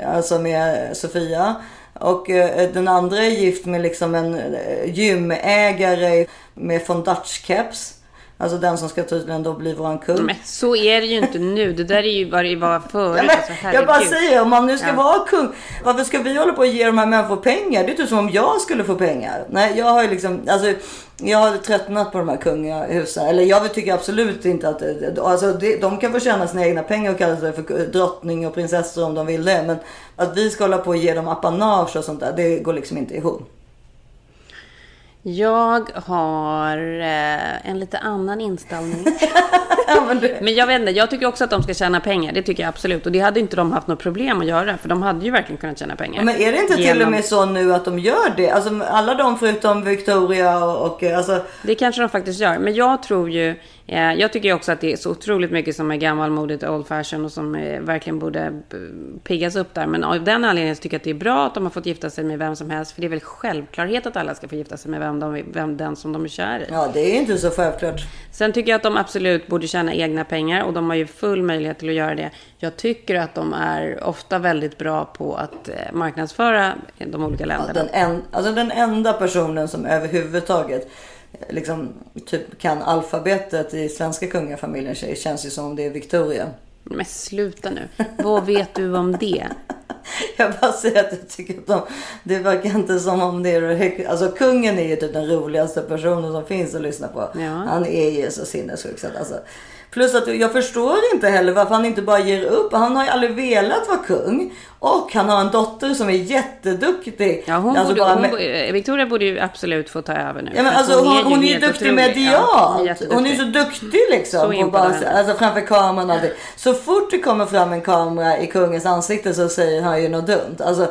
Alltså med Sofia. Och eh, den andra är gift med liksom en eh, gymägare med von Dutch-keps. Alltså den som ska tydligen då bli våran kung. Men så är det ju inte nu. Det där är ju vad det var förut. Ja, men, alltså, jag bara säger, om man nu ska Ja. vara kung, varför ska vi hålla på och ge de här människorna pengar? Det är typ som om jag skulle få pengar. Nej, jag har ju liksom, alltså, jag har tröttnat på de här kungahusen. Eller jag tycker absolut inte att, alltså, de kan få tjäna sina egna pengar och kalla sig för drottning och prinsessor om de vill det. Men att vi ska hålla på och ge dem apanage och sånt där, det går liksom inte ihop. Jag har eh, en lite annan inställning. Ja, men Men jag vet inte, jag tycker också att de ska tjäna pengar. Det tycker jag absolut. Och det hade inte de haft något problem att göra. För de hade ju verkligen kunnat tjäna pengar. men är det inte till och Genom- med så nu att de gör det? Alltså alla de förutom Victoria och, och alltså, Det kanske de faktiskt gör. Men jag tror ju... Eh, jag tycker också att det är så otroligt mycket som är gammalmodigt och old fashion och som eh, verkligen borde eh, piggas upp där. Men av den anledningen tycker jag att det är bra att de har fått gifta sig med vem som helst. För det är väl självklarhet att alla ska få gifta sig med vem, de, vem den som de är kär i. ja det är inte så självklart. Sen tycker jag att de absolut borde tjäna egna pengar och de har ju full möjlighet till att göra det. Jag tycker att de är ofta väldigt bra på att marknadsföra de olika Ja, länderna. den, en, alltså den enda personen som överhuvudtaget liksom, typ kan alfabetet i svenska kungafamiljen tjej, känns ju som om det är Victoria. Men sluta nu. Vad vet du om det? Jag bara säger att jag tycker att de, det verkar inte som om det är Alltså kungen är ju typ den roligaste personen som finns att lyssna på. Ja. Han är ju så sinnessjuk så att alltså. Plus att jag förstår inte heller varför han inte bara ger upp. Han har ju aldrig velat vara kung. Och han har en dotter som är jätteduktig. Ja, hon Alltså borde, hon, med- borde- Victoria borde ju absolut få ta över nu. Ja, men alltså, hon, hon är ju helt duktig medialt. Ja, hon är så duktig liksom. Så på bara, alltså, framför kameran och allting. Så fort det kommer fram en kamera i kungens ansikte så säger han ju något dumt. Alltså,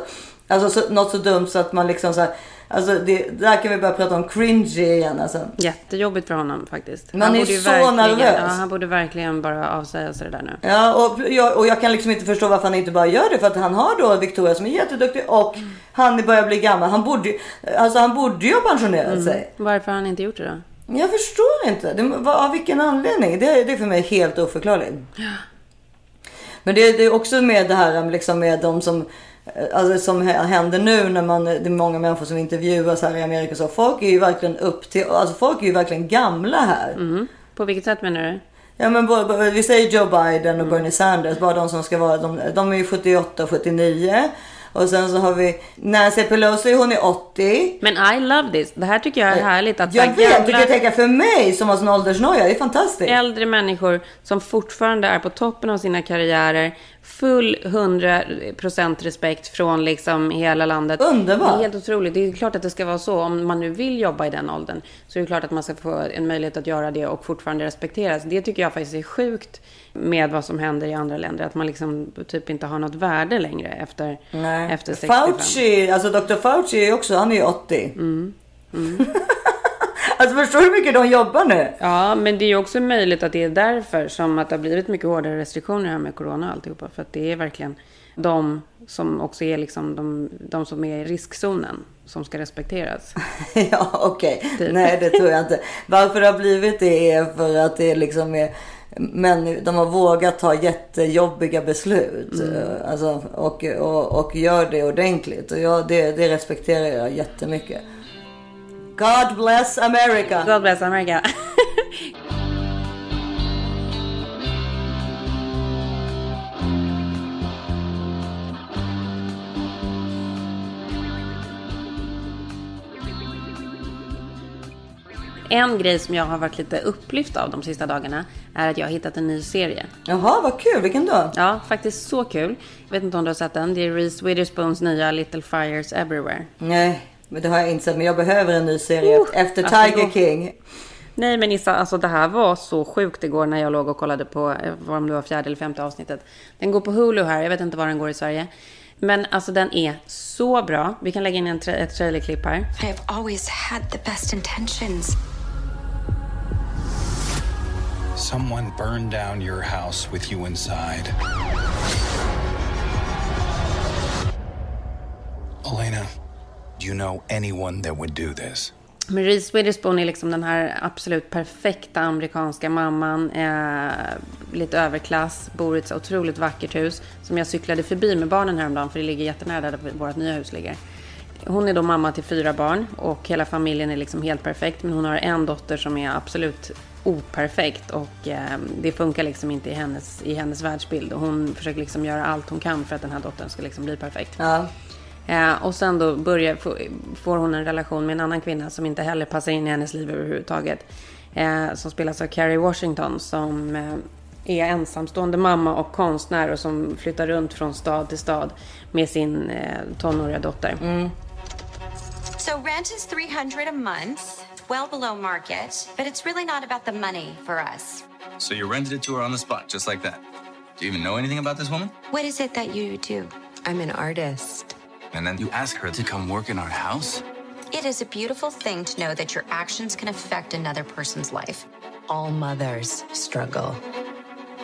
alltså så, något så dumt så att man liksom så här, Alltså det, där kan vi börja prata om cringy igen alltså. Jättejobbigt för honom faktiskt. Man är borde så nervös. Ja, han borde verkligen bara avsäga sig det där nu. Ja, och jag, och jag kan liksom inte förstå varför han inte bara gör det. För att han har då Victoria som är jätteduktig och han börjar bli gammal. Han borde, alltså han borde ju ha pensionerat sig. Varför har han inte gjort det då? Jag förstår inte. Det, vad, av vilken anledning? Det, det är för mig helt oförklarligt. Men det, det är också med det här liksom med de som Alltså som händer nu när man, det är många människor som intervjuas här i Amerika så. Folk är ju verkligen upp till, alltså folk är ju verkligen gamla här. Mm. På vilket sätt menar du? Ja men vi säger Joe Biden och Bernie Sanders, bara de som ska vara, de, de är ju 78 och 79. Och sen så har vi Nancy Pelosi, hon är 80. Men I love this. Det här tycker jag är härligt. Att Jag vet, gamla- du kan tänka för mig som har sån åldersnoja, det är fantastiskt. äldre människor som fortfarande är på toppen av sina karriärer. Full 100% respekt från liksom hela landet. Underbart. Det är helt otroligt. Det är klart att det ska vara så. Om man nu vill jobba i den åldern så är det klart att man ska få en möjlighet att göra det och fortfarande respekteras. Det tycker jag faktiskt är sjukt med vad som händer i andra länder. Att man liksom typ inte har något värde längre efter, Nej. efter 65. Fauci, alltså Dr. Fauci är också, han är ju 80. Mm. alltså förstår du hur mycket de jobbar nu? Ja, men det är ju också möjligt att det är därför som att det har blivit mycket hårdare restriktioner här med corona och alltihopa. För att det är verkligen de som också är liksom de, de som är i riskzonen som ska respekteras. ja, okej. Typ. Nej, det tror jag inte. Varför det har blivit det är för att det liksom är men de har vågat ta jättejobbiga beslut. Mm. Alltså, och, och, och gör det ordentligt. Och jag, det, det respekterar jag jättemycket. God bless America! God bless America. En grej som jag har varit lite upplyft av de sista dagarna är att jag har hittat en ny serie. Jaha, vad kul. Vilken då? Ja, faktiskt så kul. Jag vet inte om du har sett den. Det är Reese Witherspoons nya Little Fires Everywhere. Nej, men det har jag inte sett. Men jag behöver en ny serie Oh, efter alltså, Tiger King. Nej men Issa, alltså det här var så sjukt igår när jag låg och kollade på, eh, vad om det var fjärde eller femte avsnittet. Den går på Hulu här, jag vet inte var den går i Sverige. Men alltså den är så bra. Vi kan lägga in en tra- ett trailerklipp här. I have always had the best intentions. Someone burned down your house with you inside. Elena, do you know anyone that would do this? Men Reese Witherspoon är liksom den här absolut perfekta amerikanska mamman. Eh, lite överklass, bor i ett så otroligt vackert hus. Som jag cyklade förbi med barnen häromdagen för det ligger jättenära där vårt nya hus ligger. Hon är då mamma till fyra barn och hela familjen är liksom helt perfekt. Men hon har en dotter som är absolut operfekt och eh, det funkar liksom inte i hennes, i hennes världsbild. Och hon försöker liksom göra allt hon kan för att den här dottern ska liksom bli perfekt. Ja. Eh, och sen då börjar, få- får hon en relation med en annan kvinna som inte heller passar in i hennes liv överhuvudtaget. Eh, som spelas av Carrie Washington som eh, är ensamstående mamma och konstnär och som flyttar runt från stad till stad med sin eh, tonåriga dotter. So rent is 300 a month, well below market, but it's really not about the money for us. So you rented it to her on the spot, just like that. Do you even know anything about this woman? What is it that you do? I'm an artist. And then you ask her to come work in our house? It is a beautiful thing to know that your actions can affect another person's life. All mothers struggle.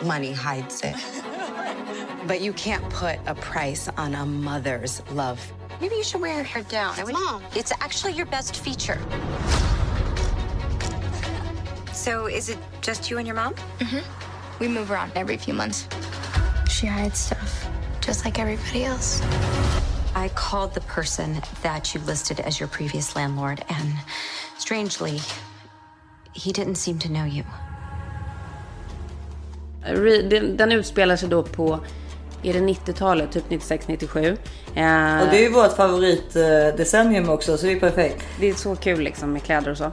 Money hides it. but you can't put a price on a mother's love. Maybe you should wear your hair down. Mom. It's actually your best feature. So is it just you and your mom? Mm-hmm. We move around every few months. She hides stuff, just like everybody else. I called the person that you listed as your previous landlord, and strangely, he didn't seem to know you. Re- Den, den utspelar sig då på, är det 90-talet, typ 96-97. Eh, Och det är ju vårt favoritdecennium också, så det är perfekt. det är så kul liksom med kläder och så.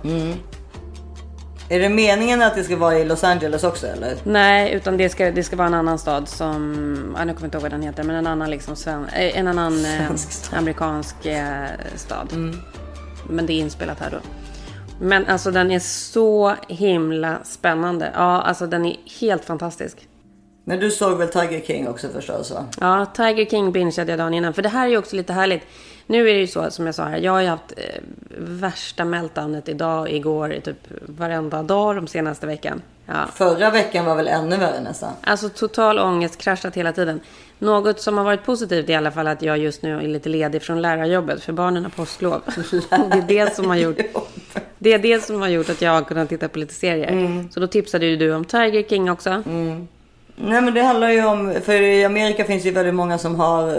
Är det meningen att det ska vara i Los Angeles också eller? Nej, utan det ska, det ska vara en annan stad som, ja, nu kommer jag inte ihåg vad den heter, men en annan liksom sven, eh, en annan eh, stad. amerikansk eh, stad. Men det är inspelat här då. Men alltså den är så himla spännande. Ja, alltså den är helt fantastisk. Men du såg väl Tiger King också förstås va? Ja, Tiger King bingeade jag dagen innan. För det här är ju också lite härligt. Nu är det ju så som jag sa här. Jag har ju haft eh, värsta meltdownet idag, igår, typ varenda dag de senaste veckan. Ja. Förra veckan var väl ännu värre nästan. Alltså total ångest, kraschat hela tiden. Något som har varit positivt är i alla fall att jag just nu är lite ledig från lärarjobbet för barnen har påsklov. det är det som har gjort det är det som har gjort att jag har kunnat titta på lite serier. Så då tipsade ju du om Tiger King också. Nej men det handlar ju om, för i Amerika finns ju väldigt många som har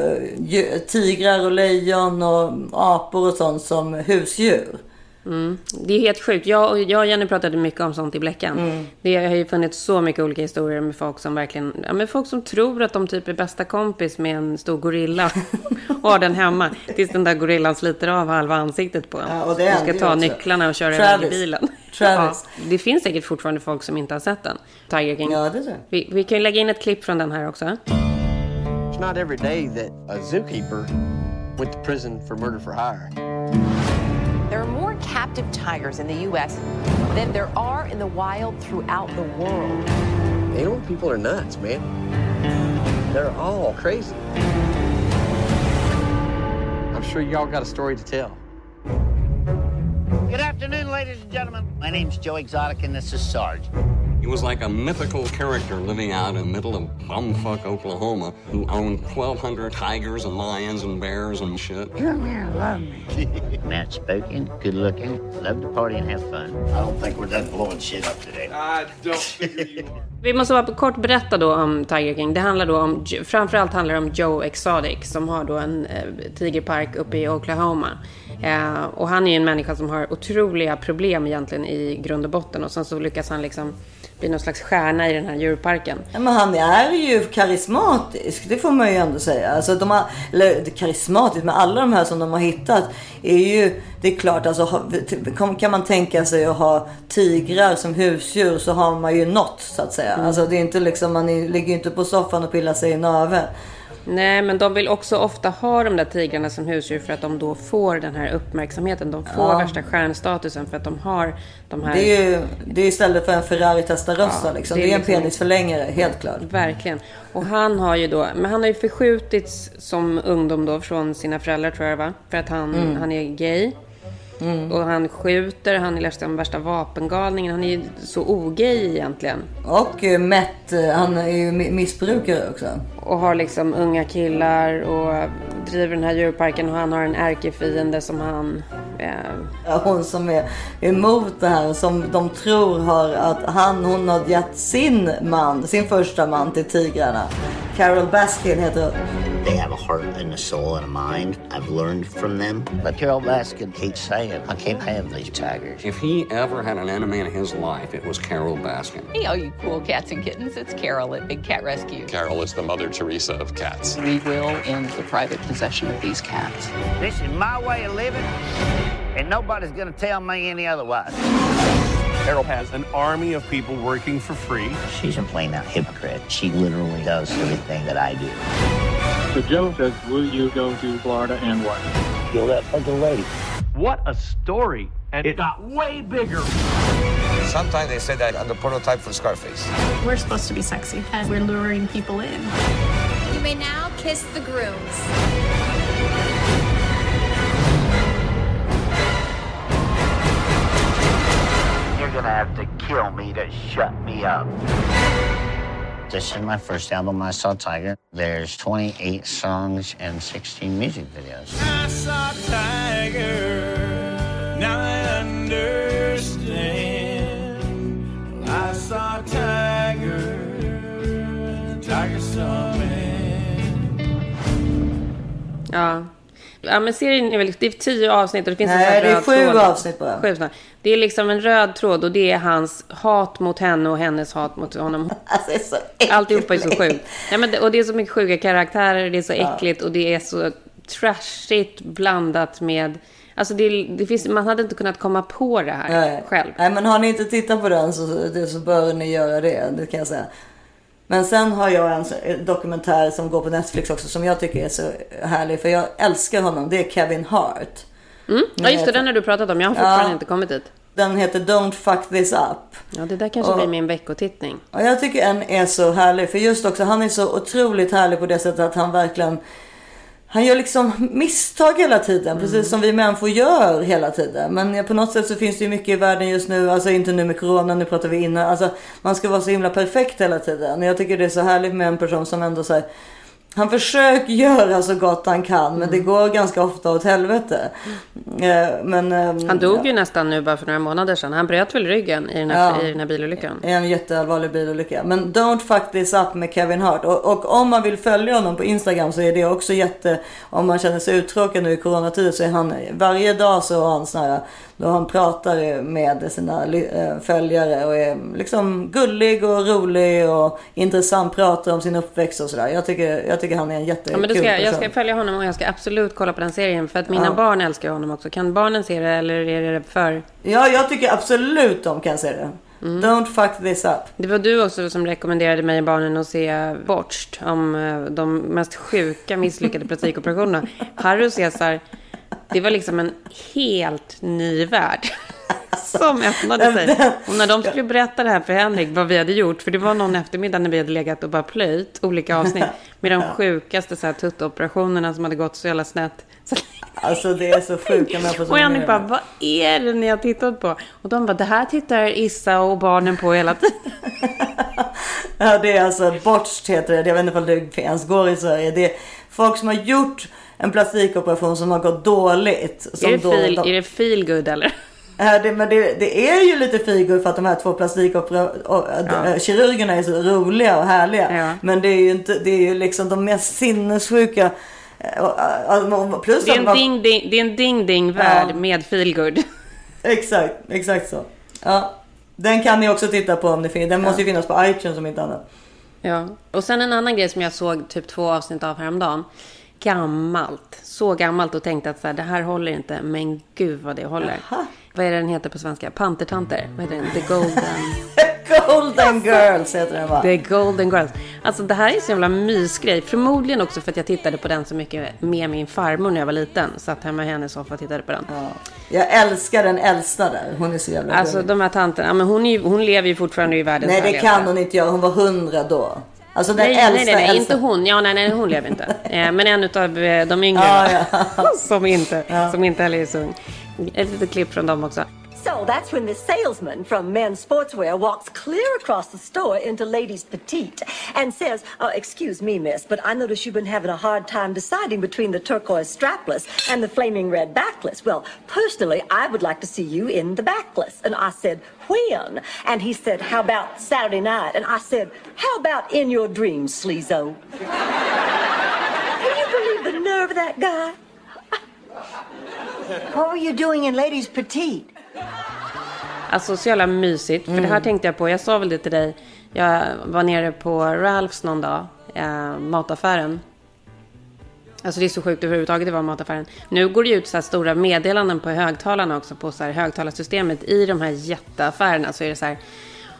eh, tigrar och lejon och apor och sånt som husdjur. Mm. Det är helt sjukt. Jag, och- jag och Jenny pratade mycket om sånt i Bläckan. Mm. Det har ju funnits så mycket olika historier med folk som verkligen, ja, men folk som tror att de typ är bästa kompis med en stor gorilla och har den hemma. Tills den där gorillan sliter av halva ansiktet på en. Ja, och det och ska ta också. nycklarna och köra iväg i bilen. Travis. Ja, det finns säkert fortfarande folk som inte har sett den. Tiger King. Ja, det tror jag. Vi, vi kan ju lägga in ett klipp från den här också. It's not every day that a zookeeper went to prison for murder for hire. There are more captive tigers in the U.S. than there are in the wild throughout the world. Animal people are nuts, man. They're all crazy. I'm sure y'all got a story to tell. Good afternoon, ladies and gentlemen. My name's Joe Exotic, and this is Sarge. He was like a mythical character living out in the middle of bumfuck Oklahoma who owned 1,200 tigers and lions and bears and shit. Come here, love me. Matt spoken, good looking, love to party and have fun. I don't think we're done blowing shit up today. I don't figure you are. Vi måste bara kort berätta då om Tiger King. Det handlar då om, framförallt handlar det om Joe Exotic som har då en eh, tigerpark uppe i Oklahoma. Eh, och han är ju en människa som har otroliga problem egentligen i grund och botten och sen så lyckas han liksom bli någon slags stjärna i den här djurparken. Ja, men han är ju karismatisk, det får man ju ändå säga. Alltså de har, eller karismatisk, men alla de här som de har hittat är ju, det är klart alltså kan man tänka sig att ha tigrar som husdjur så har man ju något så att säga. Alltså det är inte liksom, man är, ligger ju inte på soffan och pillar sig i naveln. Nej, men de vill också ofta ha de där tigrarna som husdjur för att de då får den här uppmärksamheten. De får Ja. värsta stjärnstatusen för att de har de här... Det är ju det är istället för en Ferrari Testarossa Ja, liksom. det Det är är en liksom- penisförlängare, helt klart. Verkligen. Och han har ju då, men han har ju förskjutits som ungdom då från sina föräldrar tror jag va? För att han, Mm. han är gay. Och han skjuter, han är liksom värsta vapengalningen. Han är ju så ogay egentligen. Och eh, Matt, eh, han är ju mi- missbrukare också. Och har liksom unga killar och driver den här djurparken och han har en ärkefiende som han... Eh, Hon som är emot det här som de tror har att han, hon har gett sin man, sin första man till tigrarna. Carol Baskin heter hon. They have a heart and a soul and a mind. I've learned from them. But Carol Baskin keeps saying, I can't have these tigers. If he ever had an enemy in his life, it was Carol Baskin. Hey, all you cool cats and kittens, it's Carol at Big Cat Rescue. Carol is the Mother Teresa of cats. We will end the private possession of these cats. This is my way of living, and nobody's going to tell me any otherwise. Carol has an army of people working for free. She's a plain out hypocrite. She literally does everything that I do. So Joe says, will you go to Florida and what? Kill that fucking lady. What a story! And it got way bigger. Sometimes they say that I'm the prototype for Scarface. We're supposed to be sexy, and we're luring people in. You may now kiss the grooms. You're going to have to kill me to shut me up. This is my first album, I Saw Tiger. There's 28 songs and 16 music videos. I saw Tiger. Now I understand. Tiger. Tiger ja. Ja men serien är väl, det är tio avsnitt och det finns en Nej, sån här det är röd sju tråd. avsnitt bara. Sju avsnitt. Det är liksom en röd tråd och det är hans hat mot henne och hennes hat mot honom. Alltså, det är så Alltihopa är så sjukt. Ja, men det, och det är så mycket sjuka karaktärer, det är så Ja. äckligt och det är så trashigt blandat med... Alltså det, det finns, man hade inte kunnat komma på det här Nej. själv. Nej, men har ni inte tittat på den så, så bör ni göra det. Det kan jag säga. Men sen har jag en dokumentär som går på Netflix också som jag tycker är så härlig. För jag älskar honom. Det är Kevin Hart. Mm? Ja just det, den har du pratat om. Jag har fortfarande Ja. inte kommit dit. Den heter Don't fuck this up. Ja, det där kanske Och- blir min veckotittning. Och jag tycker en är så härlig. För just också, han är så otroligt härlig på det sättet att han verkligen... Han gör liksom misstag hela tiden, precis som vi människor gör hela tiden. Men på något sätt så finns det ju mycket i världen just nu, alltså inte nu med corona, nu pratar vi innan. Alltså man ska vara så himla perfekt hela tiden. Jag tycker det är så härligt med en person som ändå säger han försöker göra så gott han kan men det går ganska ofta åt helvete. Eh, Men, ehm, Han dog ju nästan nu bara för några månader sedan. Han bröt väl ryggen i den här, Ja. i den här bilolyckan. är en jätteallvarlig bilolycka. Men Don't fuck this up med Kevin Hart. Och, och om man vill följa honom på Instagram så är det också jätte... Om man känner sig uttråkad nu i coronatider så är han varje dag så har han sån här... Då han pratar med sina eh, följare och är liksom gullig och rolig och intressant. Pratar om sin uppväxt och sådär. Jag tycker, jag tycker han är en jättekul Ja, men ska jag, jag person. ska följa honom och jag ska absolut kolla på den serien. För att mina Ja. barn älskar honom också. Kan barnen se det eller är det för... Ja, jag tycker absolut de kan se det. Mm. Don't fuck this up. Det var du också som rekommenderade mig och barnen att se Botched. Om eh, de mest sjuka misslyckade plastikoperationerna. Harry och Cesar. Det var liksom en helt ny värld. Som öppnade sig. Och när de skulle berätta det här för Henrik, vad vi hade gjort. För det var någon eftermiddag när vi hade legat och bara plöjt olika avsnitt. Med de sjukaste så här, tuttoperationerna som hade gått så jävla snett. Så Alltså det är så sjuka människor som Och Henrik bara, vad är det ni har tittat på? Och de bara, det här tittar Issa och barnen på hela tiden. Ja, det är alltså botched heter det. Jag vet inte om det ens går i Sverige. Det är folk som har gjort en plastikoperation som har gått dåligt. Som Är det, då, feel, de- är det feel good eller? Ja, det, men det, det är ju lite feelgood för att de här två plastikkirurgerna är så roliga och härliga. Men det är ju inte, det är ju liksom de mest sinnessjuka. eh, och- Plus Det är en man- ding ding, det är en ding ding värld Ja. med feel good. Exakt, exakt så. Ja, den kan ni också titta på om det finns. Den måste ju finnas på iTunes om inte annat. Ja. Och sen en annan grej som jag såg typ två avsnitt av häromdagen. Gammalt. Så gammalt och tänkte att så här, det här håller inte. Men gud vad det håller. Vad är det den heter på svenska? Pantertanter. Vad heter den? The Golden... Golden Girls heter den va? The Golden Girls. Alltså det här är så jävla mysgrej. Förmodligen också för att jag tittade på den så mycket med min farmor när jag var liten. Satt hemma i hennes soffa och tittade på den. Jag älskar den äldsta där. Hon är så jävla Alltså gullig. de här tanterna, ja, men hon, är ju, hon lever ju fortfarande i världens Nej det kan hon inte göra. Hon var hundra då. Alltså den Nej, äldsta, nej, nej, nej, inte hon. Ja, nej, nej, hon lever inte. Eh, Men en av de yngre Ja, som, inte, som inte heller är så ung. Ett litet klipp från dem också. So that's when the salesman from men's sportswear walks clear across the store into ladies' petite and says, uh, Excuse me, miss, but I notice you've been having a hard time deciding between the turquoise strapless and the flaming red backless. Well, personally, I would like to see you in the backless. And I said, When? And he said, How about Saturday night? And I said, How about in your dreams, sleazo? Can you believe the nerve of that guy? What were you doing in ladies' petite? Alltså så jävla mysigt. För Mm. det här tänkte jag på. Jag sa väl det till dig. Jag var nere på Ralphs någon dag. Eh, mataffären. Alltså det är så sjukt överhuvudtaget det var mataffären. Nu går det ju ut så här stora meddelanden på högtalarna också. På så här högtalarsystemet. I de här jätteaffärerna så är det så här.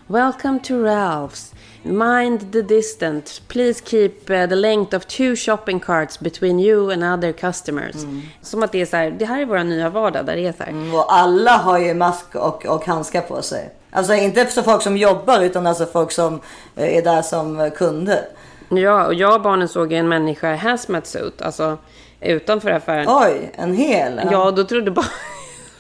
Welcome to Ralphs. Mind the distance. Please keep eh, the length of two shopping carts between you and other customers. Som att det är så här. Det här är vår nya vardag. Där det är så här. Och alla har ju mask och, och handskar på sig. Alltså inte för folk som jobbar utan alltså folk som eh, är där som kunder. Ja, och jag och barnen såg en människa i hazmat suit, alltså utanför affären. Oj, en hel? Ja, då trodde, ba- då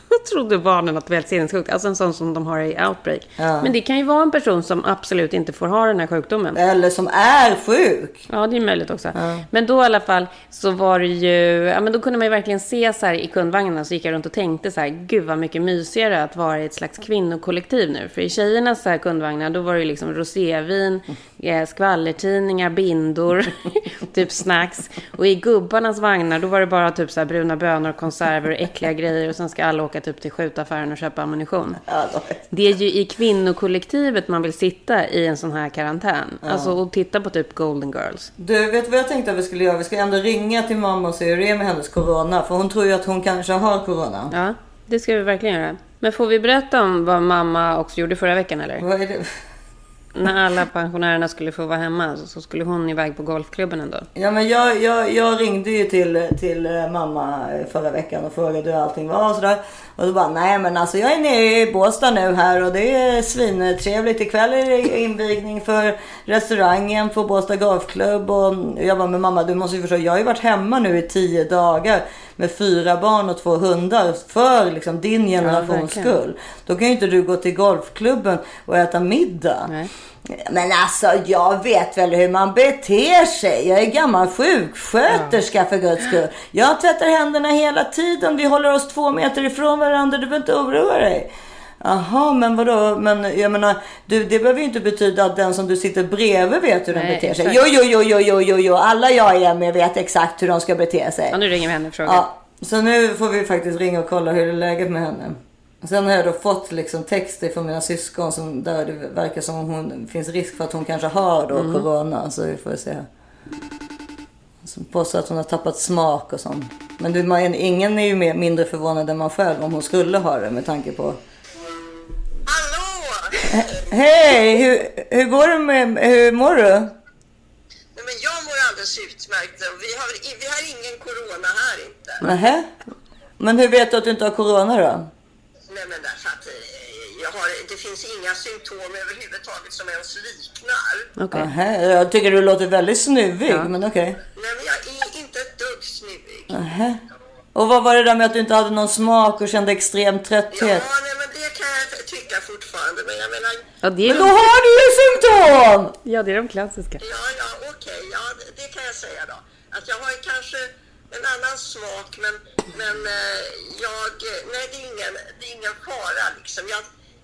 trodde barnen att det var helt sinnessjukt. Alltså en sån som de har i Outbreak. Ja. Men det kan ju vara en person som absolut inte får ha den här sjukdomen. Eller som är sjuk. Ja, det är möjligt också. Men då i alla fall så var det ju, ja men då kunde man ju verkligen se så här i kundvagnarna så gick jag runt och tänkte så här, gud vad mycket mysigare att vara i ett slags kvinnokollektiv nu. För i tjejernas så här kundvagnar då var det ju liksom rosévin, eh, skvallertidningar, bindor, typ snacks. Och i gubbarnas vagnar då var det bara typ så här bruna bönor, konserver och äckliga grejer och sen ska alla åka typ till skjutaffären och köpa ammunition. Det är ju i kvinnokollektivet man vill sitta i en sån här karantän. Ja. Alltså och titta på typ Golden Girls. Du, vet vad jag tänkte att vi skulle göra? Vi ska ändå ringa till mamma och se hur det är med hennes corona. För hon tror ju att hon kanske har corona. Ja, det ska vi verkligen göra. Men får vi berätta om vad mamma också gjorde förra veckan eller? Vad är det? När alla pensionärerna skulle få vara hemma så- skulle hon iväg på golfklubben ändå. Ja men jag, jag, jag ringde ju till, till eh, mamma förra veckan och frågade hur allting var och sådär. Och då bara, nej men alltså jag är nere i Båstad nu här och det är svintrevligt. Ikväll är det invigning för restaurangen på Båstad Golfklubb. Och jag bara, men mamma du måste ju förstå, jag har ju varit hemma nu i tio dagar med fyra barn och två hundar för liksom din generations verkligen. skull. Då kan ju inte du gå till golfklubben och äta middag. Men alltså jag vet väl hur man beter sig. Jag är gammal sjuksköterska för guds skull. Jag tvättar händerna hela tiden. Vi håller oss två meter ifrån varandra. Du behöver inte oroa dig. Jaha, men vadå? Men jag menar, du, det behöver ju inte betyda att den som du sitter bredvid vet hur den Nej, beter sig. Jo, jo, jo, jo, jo, jo, jo. Alla jag är med vet exakt hur de ska bete sig. Ja, nu ringer vi henne och frågar. Ja, så nu får vi faktiskt ringa och kolla hur är läget med henne. Sen har jag då fått liksom texter från mina syskon som, där det verkar som om hon finns risk för att hon kanske har då Mm. corona. Så vi får se. Som påstår att hon har tappat smak och sånt. Men du, man, ingen är ju mer, mindre förvånad än man själv om hon skulle ha det med tanke på... Hej! Hur, hur går det med... Hur mår du? Men jag mår alldeles utmärkt och vi har, vi har ingen corona här inte. Nähä? Men hur vet du att du inte har corona då? Nej men därför att eh, jag har, det finns inga symptom överhuvudtaget som ens liknar. Okay. Jag tycker du låter väldigt snuvig, Ja. men okej. Nej men jag är inte ett dugg snuvig. Nähä. Och vad var det där med att du inte hade någon smak och kände extrem trötthet? Ja nej men det kan jag tycka fortfarande men jag menar Ja, det är Men då har du ju symptom! Ja, det är de klassiska. Ja, ja, okej, ja, det- det kan jag säga då. Att jag har ju kanske en annan smak, men, men eh, jag, nej det är ingen, det är ingen fara liksom. Jag,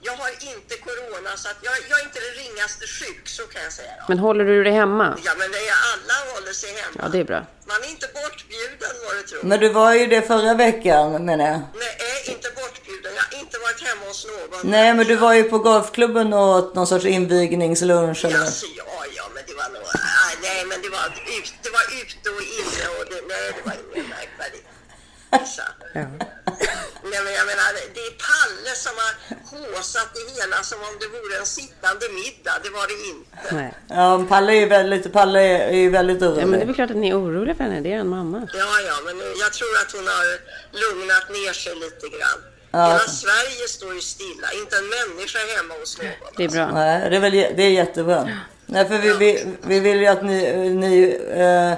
jag har inte corona, så att jag, jag är inte det ringaste sjuk, så kan jag säga då. Men håller du dig hemma? Ja, men det är alla håller sig hemma. Ja, det är bra. Man är inte bortbjuden, vad du tror. Men du var ju det förra veckan, menar jag. Nej, är inte bortbjuden. Jag har inte varit hemma hos någon. Nej, men du var ju på golfklubben och åt någon sorts invigningslunch eller? Alltså, ja, ja, men det var nog... Nej, men det var, ut, det var ute och inne och det, nej, det var inget märkvärdigt. Nej, men jag menar, det är Palle som har håsat det hela som om det vore en sittande middag. Det var det inte. Nej. Ja, Palle är ju väldigt, Palle är ju väldigt orolig. Ja, men det är väl klart att ni är oroliga för henne. Det är en mamma. Ja, ja, men jag tror att hon har lugnat ner sig lite grann. Ja. Hela Sverige står ju stilla, inte en människa hemma hos någon. Det är bra. Nej, det är, väl, det är jättebra. Nej, för vi, vi, vi vill ju att ni, ni eh,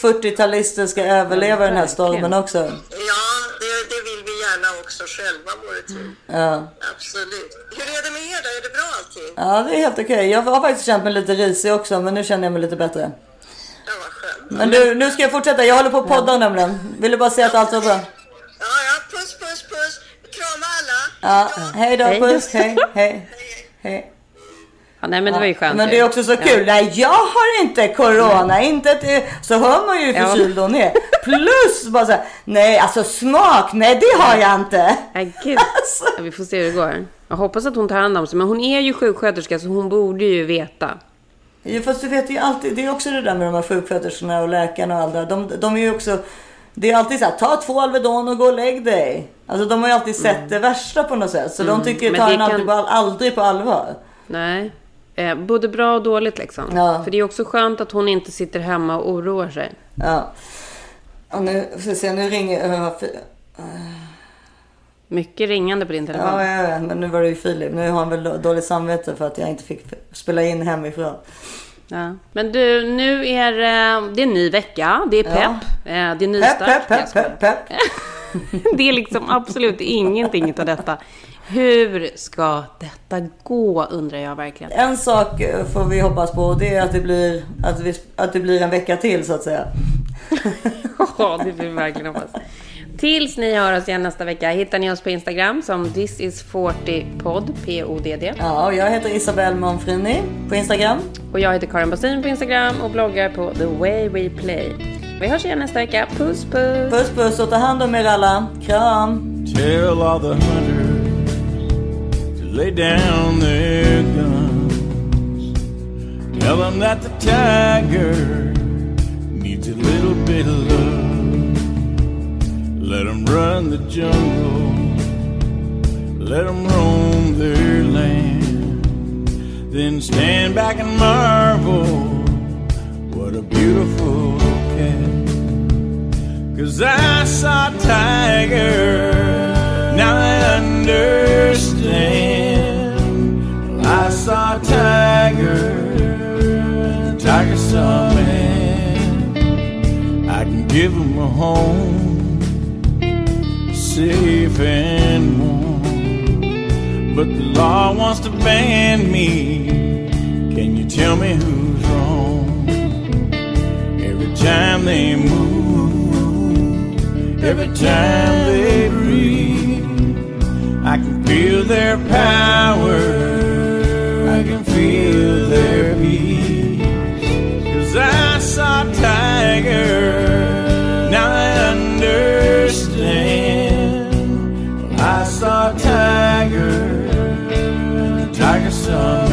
40-talister ska överleva den här stormen också. Ja, det, det vill vi gärna också själva, vore tur. Ja. Absolut. Hur är det med er då? Är det bra allting? ja, det är helt okej. Jag har faktiskt känt mig lite risig också, men nu känner jag mig lite bättre. Ja, vad skönt. Men du, nu ska jag fortsätta. Jag håller på att podda nämligen. Vill du bara säga att allt var bra? Ja, ja, puss, puss, puss. Krama alla. Ja, hej då, Hej. puss, hej, hej, hej. Ja, nej, men det var ju skönt. Men det är också så kul. Nej, jag har inte corona. Inte ett, så hör man ju hur Ja. förkyld hon är. Plus bara så här, nej alltså smak, nej det har jag inte. Nej, gud. Ja, vi får se hur det går. Jag hoppas att hon tar hand om sig. Men hon är ju sjuksköterska så hon borde ju veta. Jo, fast du vet ju alltid, det är också det där med de här sjuksköterskorna och läkarna och alla. De, de är ju också, det är alltid så här, ta två Alvedon och gå och lägg dig. Alltså de har ju alltid sett det värsta på något sätt. Så de Mm. tycker, Men tar det en alltid kan- på, all- aldrig på allvar. Nej. Eh, både bra och dåligt liksom. Ja. För det är också skönt att hon inte sitter hemma och oroar sig. Ja. Och nu, vi se, nu ringer... Uh, Mycket ringande på din telefon. ja, jag vet, men nu var det ju Filip. Nu har han väl då- dåligt samvete för att jag inte fick spela in hemifrån. Ja. Men du, nu är eh, det en ny vecka. Det är pepp. Ja. Eh, det är nystart. pepp, pepp, pepp, pepp. det är liksom absolut ingenting av detta. Hur ska detta gå undrar jag verkligen. En sak eh, får vi hoppas på och det är att det blir, att vi, att det blir en vecka till så att säga. Ja, det vill vi verkligen hoppas. Tills ni hör oss igen nästa vecka hittar ni oss på Instagram som This is 40 podd, P-O-D-D. Ja, och jag heter Isabelle Monfrini på Instagram. Och jag heter Karin Bastin på Instagram och bloggar på The Way We Play. Vi hörs igen nästa vecka. Puss puss! Puss puss och ta hand om er alla. Kram! Lay down their guns. Tell them that the tiger needs a little bit of love. Let them run the jungle. Let them roam their land. Then stand back and marvel. What a beautiful cat. Cause I saw a tiger, now I understand. I saw a tiger, tiger saw man. I can give him a home, safe and warm. But the law wants to ban me. Can you tell me who's wrong? Every time they move, every time they I can feel their power. I can feel their peace. Cause I saw tiger, now I understand. I saw tiger, tiger saw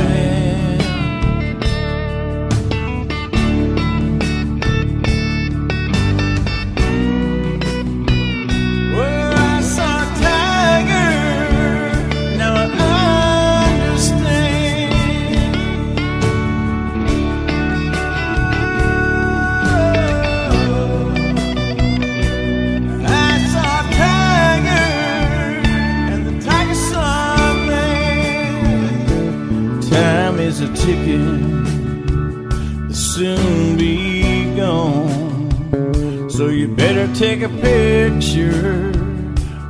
picture.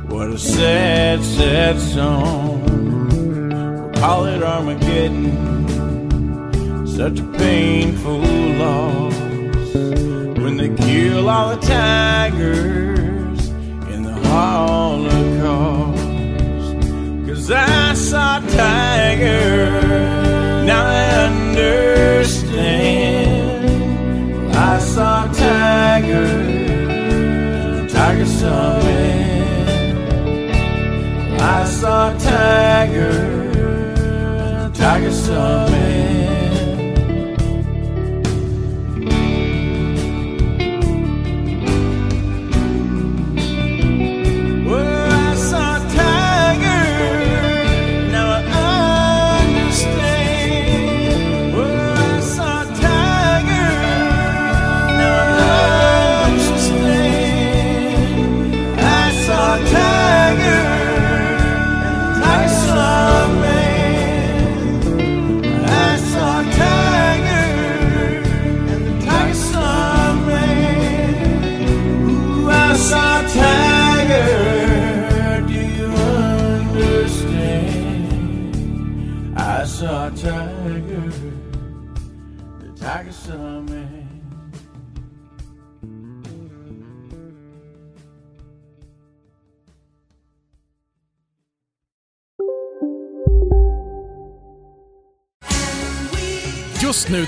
What a sad, sad song. We'll call it Armageddon. Such a painful loss when they kill all the tigers in the Holocaust. Cause I saw a tiger, now I understand. Tiger saw me. I saw a tiger, tiger saw me. Well, I saw a tiger.